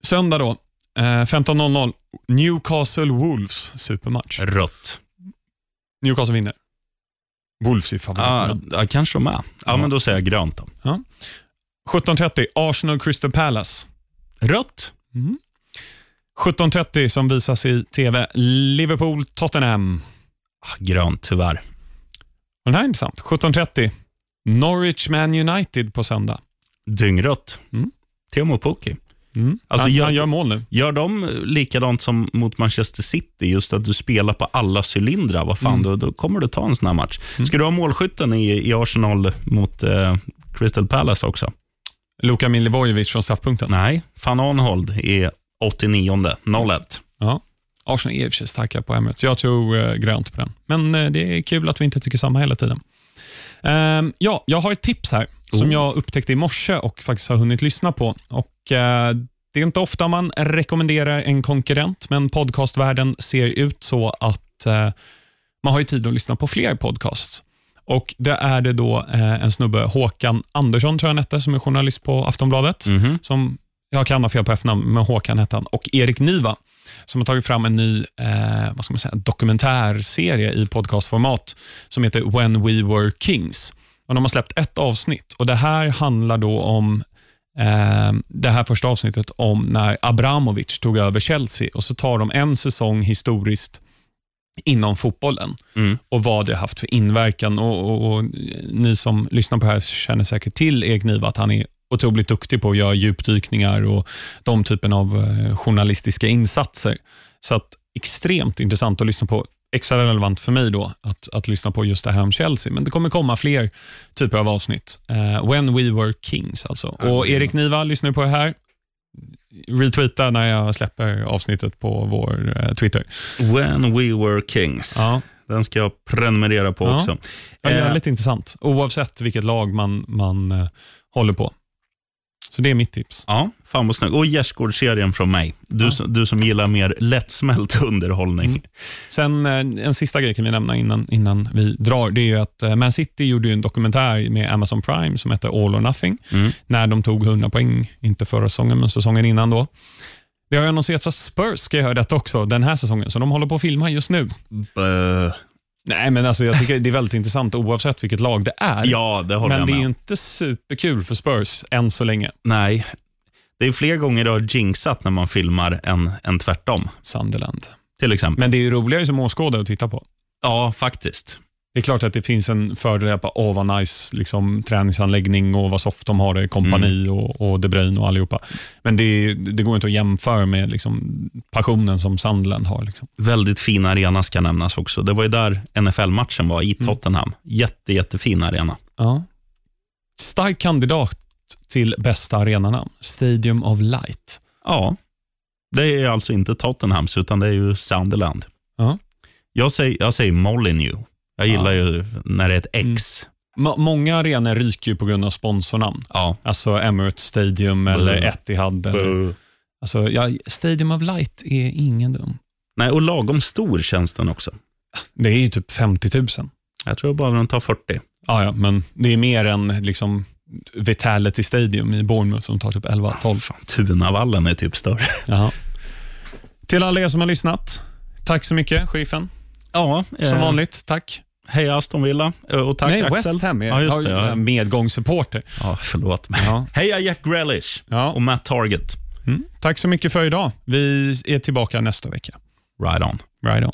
söndag då, eh, 15.00. Newcastle Wolves, supermatch. Rött. Newcastle vinner. Wolves är Ja, favoriterna. ja, kanske de är. Ja, Ja. men då säger jag grönt då. 17.30, Arsenal Crystal Palace. Rött. 17.30 som visas i TV, Liverpool Tottenham. Ah, grönt, tyvärr. Den här är intressant. 17.30, Norwich Man United på söndag. Dyngrött. Mm. Teemu Pukki. Mm. Alltså, han, jag- han gör mål nu. Gör de likadant som mot Manchester City, just att du spelar på alla cylindrar? Vad fan, Mm. då, då kommer du ta en sån här match. Ska du ha målskytten i, i Arsenal mot eh, Crystal Palace också? Luka Milivojevic från straffpunkten. Nej, van Arnhold är 89 01 Ja. Arsenal är i och för sig starka på Emirates. Jag tror eh, grönt på den. Men eh, det är kul att vi inte tycker samma hela tiden. Ehm, ja, jag har ett tips här som Oh. jag upptäckte i morse och faktiskt har hunnit lyssna på. Och eh, Det är inte ofta man rekommenderar en konkurrent, men podcastvärlden ser ut så att eh, man har ju tid att lyssna på fler podcasts. Och Det är det då eh, en snubbe, Håkan Andersson, tror jag han hette, som är journalist på Aftonbladet. Mhm. Som, jag kan ha fel på efternamn, men Håkan hette han. Och Erik Niva, som har tagit fram en ny eh, vad ska man säga, dokumentärserie i podcastformat som heter When We Were Kings. Och de har släppt ett avsnitt och Det här handlar då om eh, det här första avsnittet om när Abramovic tog över Chelsea och så tar de en säsong historiskt inom fotbollen Mm. och vad det har haft för inverkan. Och, och, och Ni som lyssnar på det här känner säkert till Erik Niva, att han är otroligt duktig på att göra djupdykningar och de typen av eh, journalistiska insatser. Så att extremt intressant att lyssna på. Extra relevant för mig då att, att lyssna på just det här om Chelsea. Men det kommer komma fler typer av avsnitt. Eh, When We Were Kings alltså. Och Erik Niva, lyssnar på det här? Retweeta när jag släpper avsnittet på vår eh, Twitter. When we were kings. Ja, Den ska jag prenumerera på Ja. också. Ja, Eh, jävligt intressant. Oavsett vilket lag man, man eh, håller på. Så det är mitt tips. Ja, fan vad snyggt. Och Gärdsgårdsserien från mig. Du, Ja. du som gillar mer lättsmält underhållning. Mm. Sen eh, en sista grej kan vi nämna innan, innan vi drar. Det är ju att eh, Man City gjorde ju en dokumentär med Amazon Prime som heter All or Nothing. Mm. När de tog 100 poäng, inte förra säsongen, men säsongen innan då. Det har ju annonserats att Spurs ska göra detta också den här säsongen, så de håller på att filma just nu. Bö. Nej, men alltså, jag tycker det är väldigt intressant oavsett vilket lag det är. Ja, det håller men jag det med är ju om. inte superkul för Spurs än så länge. Nej, det är fler gånger det har jinxat när man filmar än, än tvärtom. Sunderland. Till exempel. Men det är ju roligare som åskådare att titta på. Ja, faktiskt. Det är klart att det finns en fördel på åh vad nice liksom, träningsanläggning och vad soft de har det, kompani Mm. och, och De Bruyne och allihopa. Men det, det går inte att jämföra med liksom, passionen som Sunderland har. Liksom. Väldigt fin arena ska nämnas också. Det var ju där NFL-matchen var, Mm. i Tottenham. Jätte, jättefin arena. Ja. Stark kandidat till bästa arenanamn, Stadium of Light. Ja, det är alltså inte Tottenhams, utan det är ju Sunderland. Ja. Jag säger, jag säger Molineux. Jag gillar ju när det är ett X. M- många arenor ryker ju på grund av sponsornamn. Ja. Alltså Emirates Stadium eller Bö. Etihad. Eller, alltså, ja, Stadium of Light är ingen dum. Nej, och lagom stor känns den också. Det är ju typ 50 000. Jag tror bara den tar 40. Ja, ja, men det är mer än liksom Vitality Stadium i Bournemouth som tar typ 11-12. Fan, Tunavallen är typ större. Jaha. Till alla er som har lyssnat, tack så mycket, sheriffen. Ja, Som eh, vanligt, tack. Hej Aston Villa Eh, och tack Nej, Axel. West Ham är Ja, det. Ja. medgångssupporter. Ja, förlåt mig. Ja. Heja Jack Grealish Ja. och Matt Target. Mm. Tack så mycket för idag. Vi är tillbaka nästa vecka. Right on. Right on.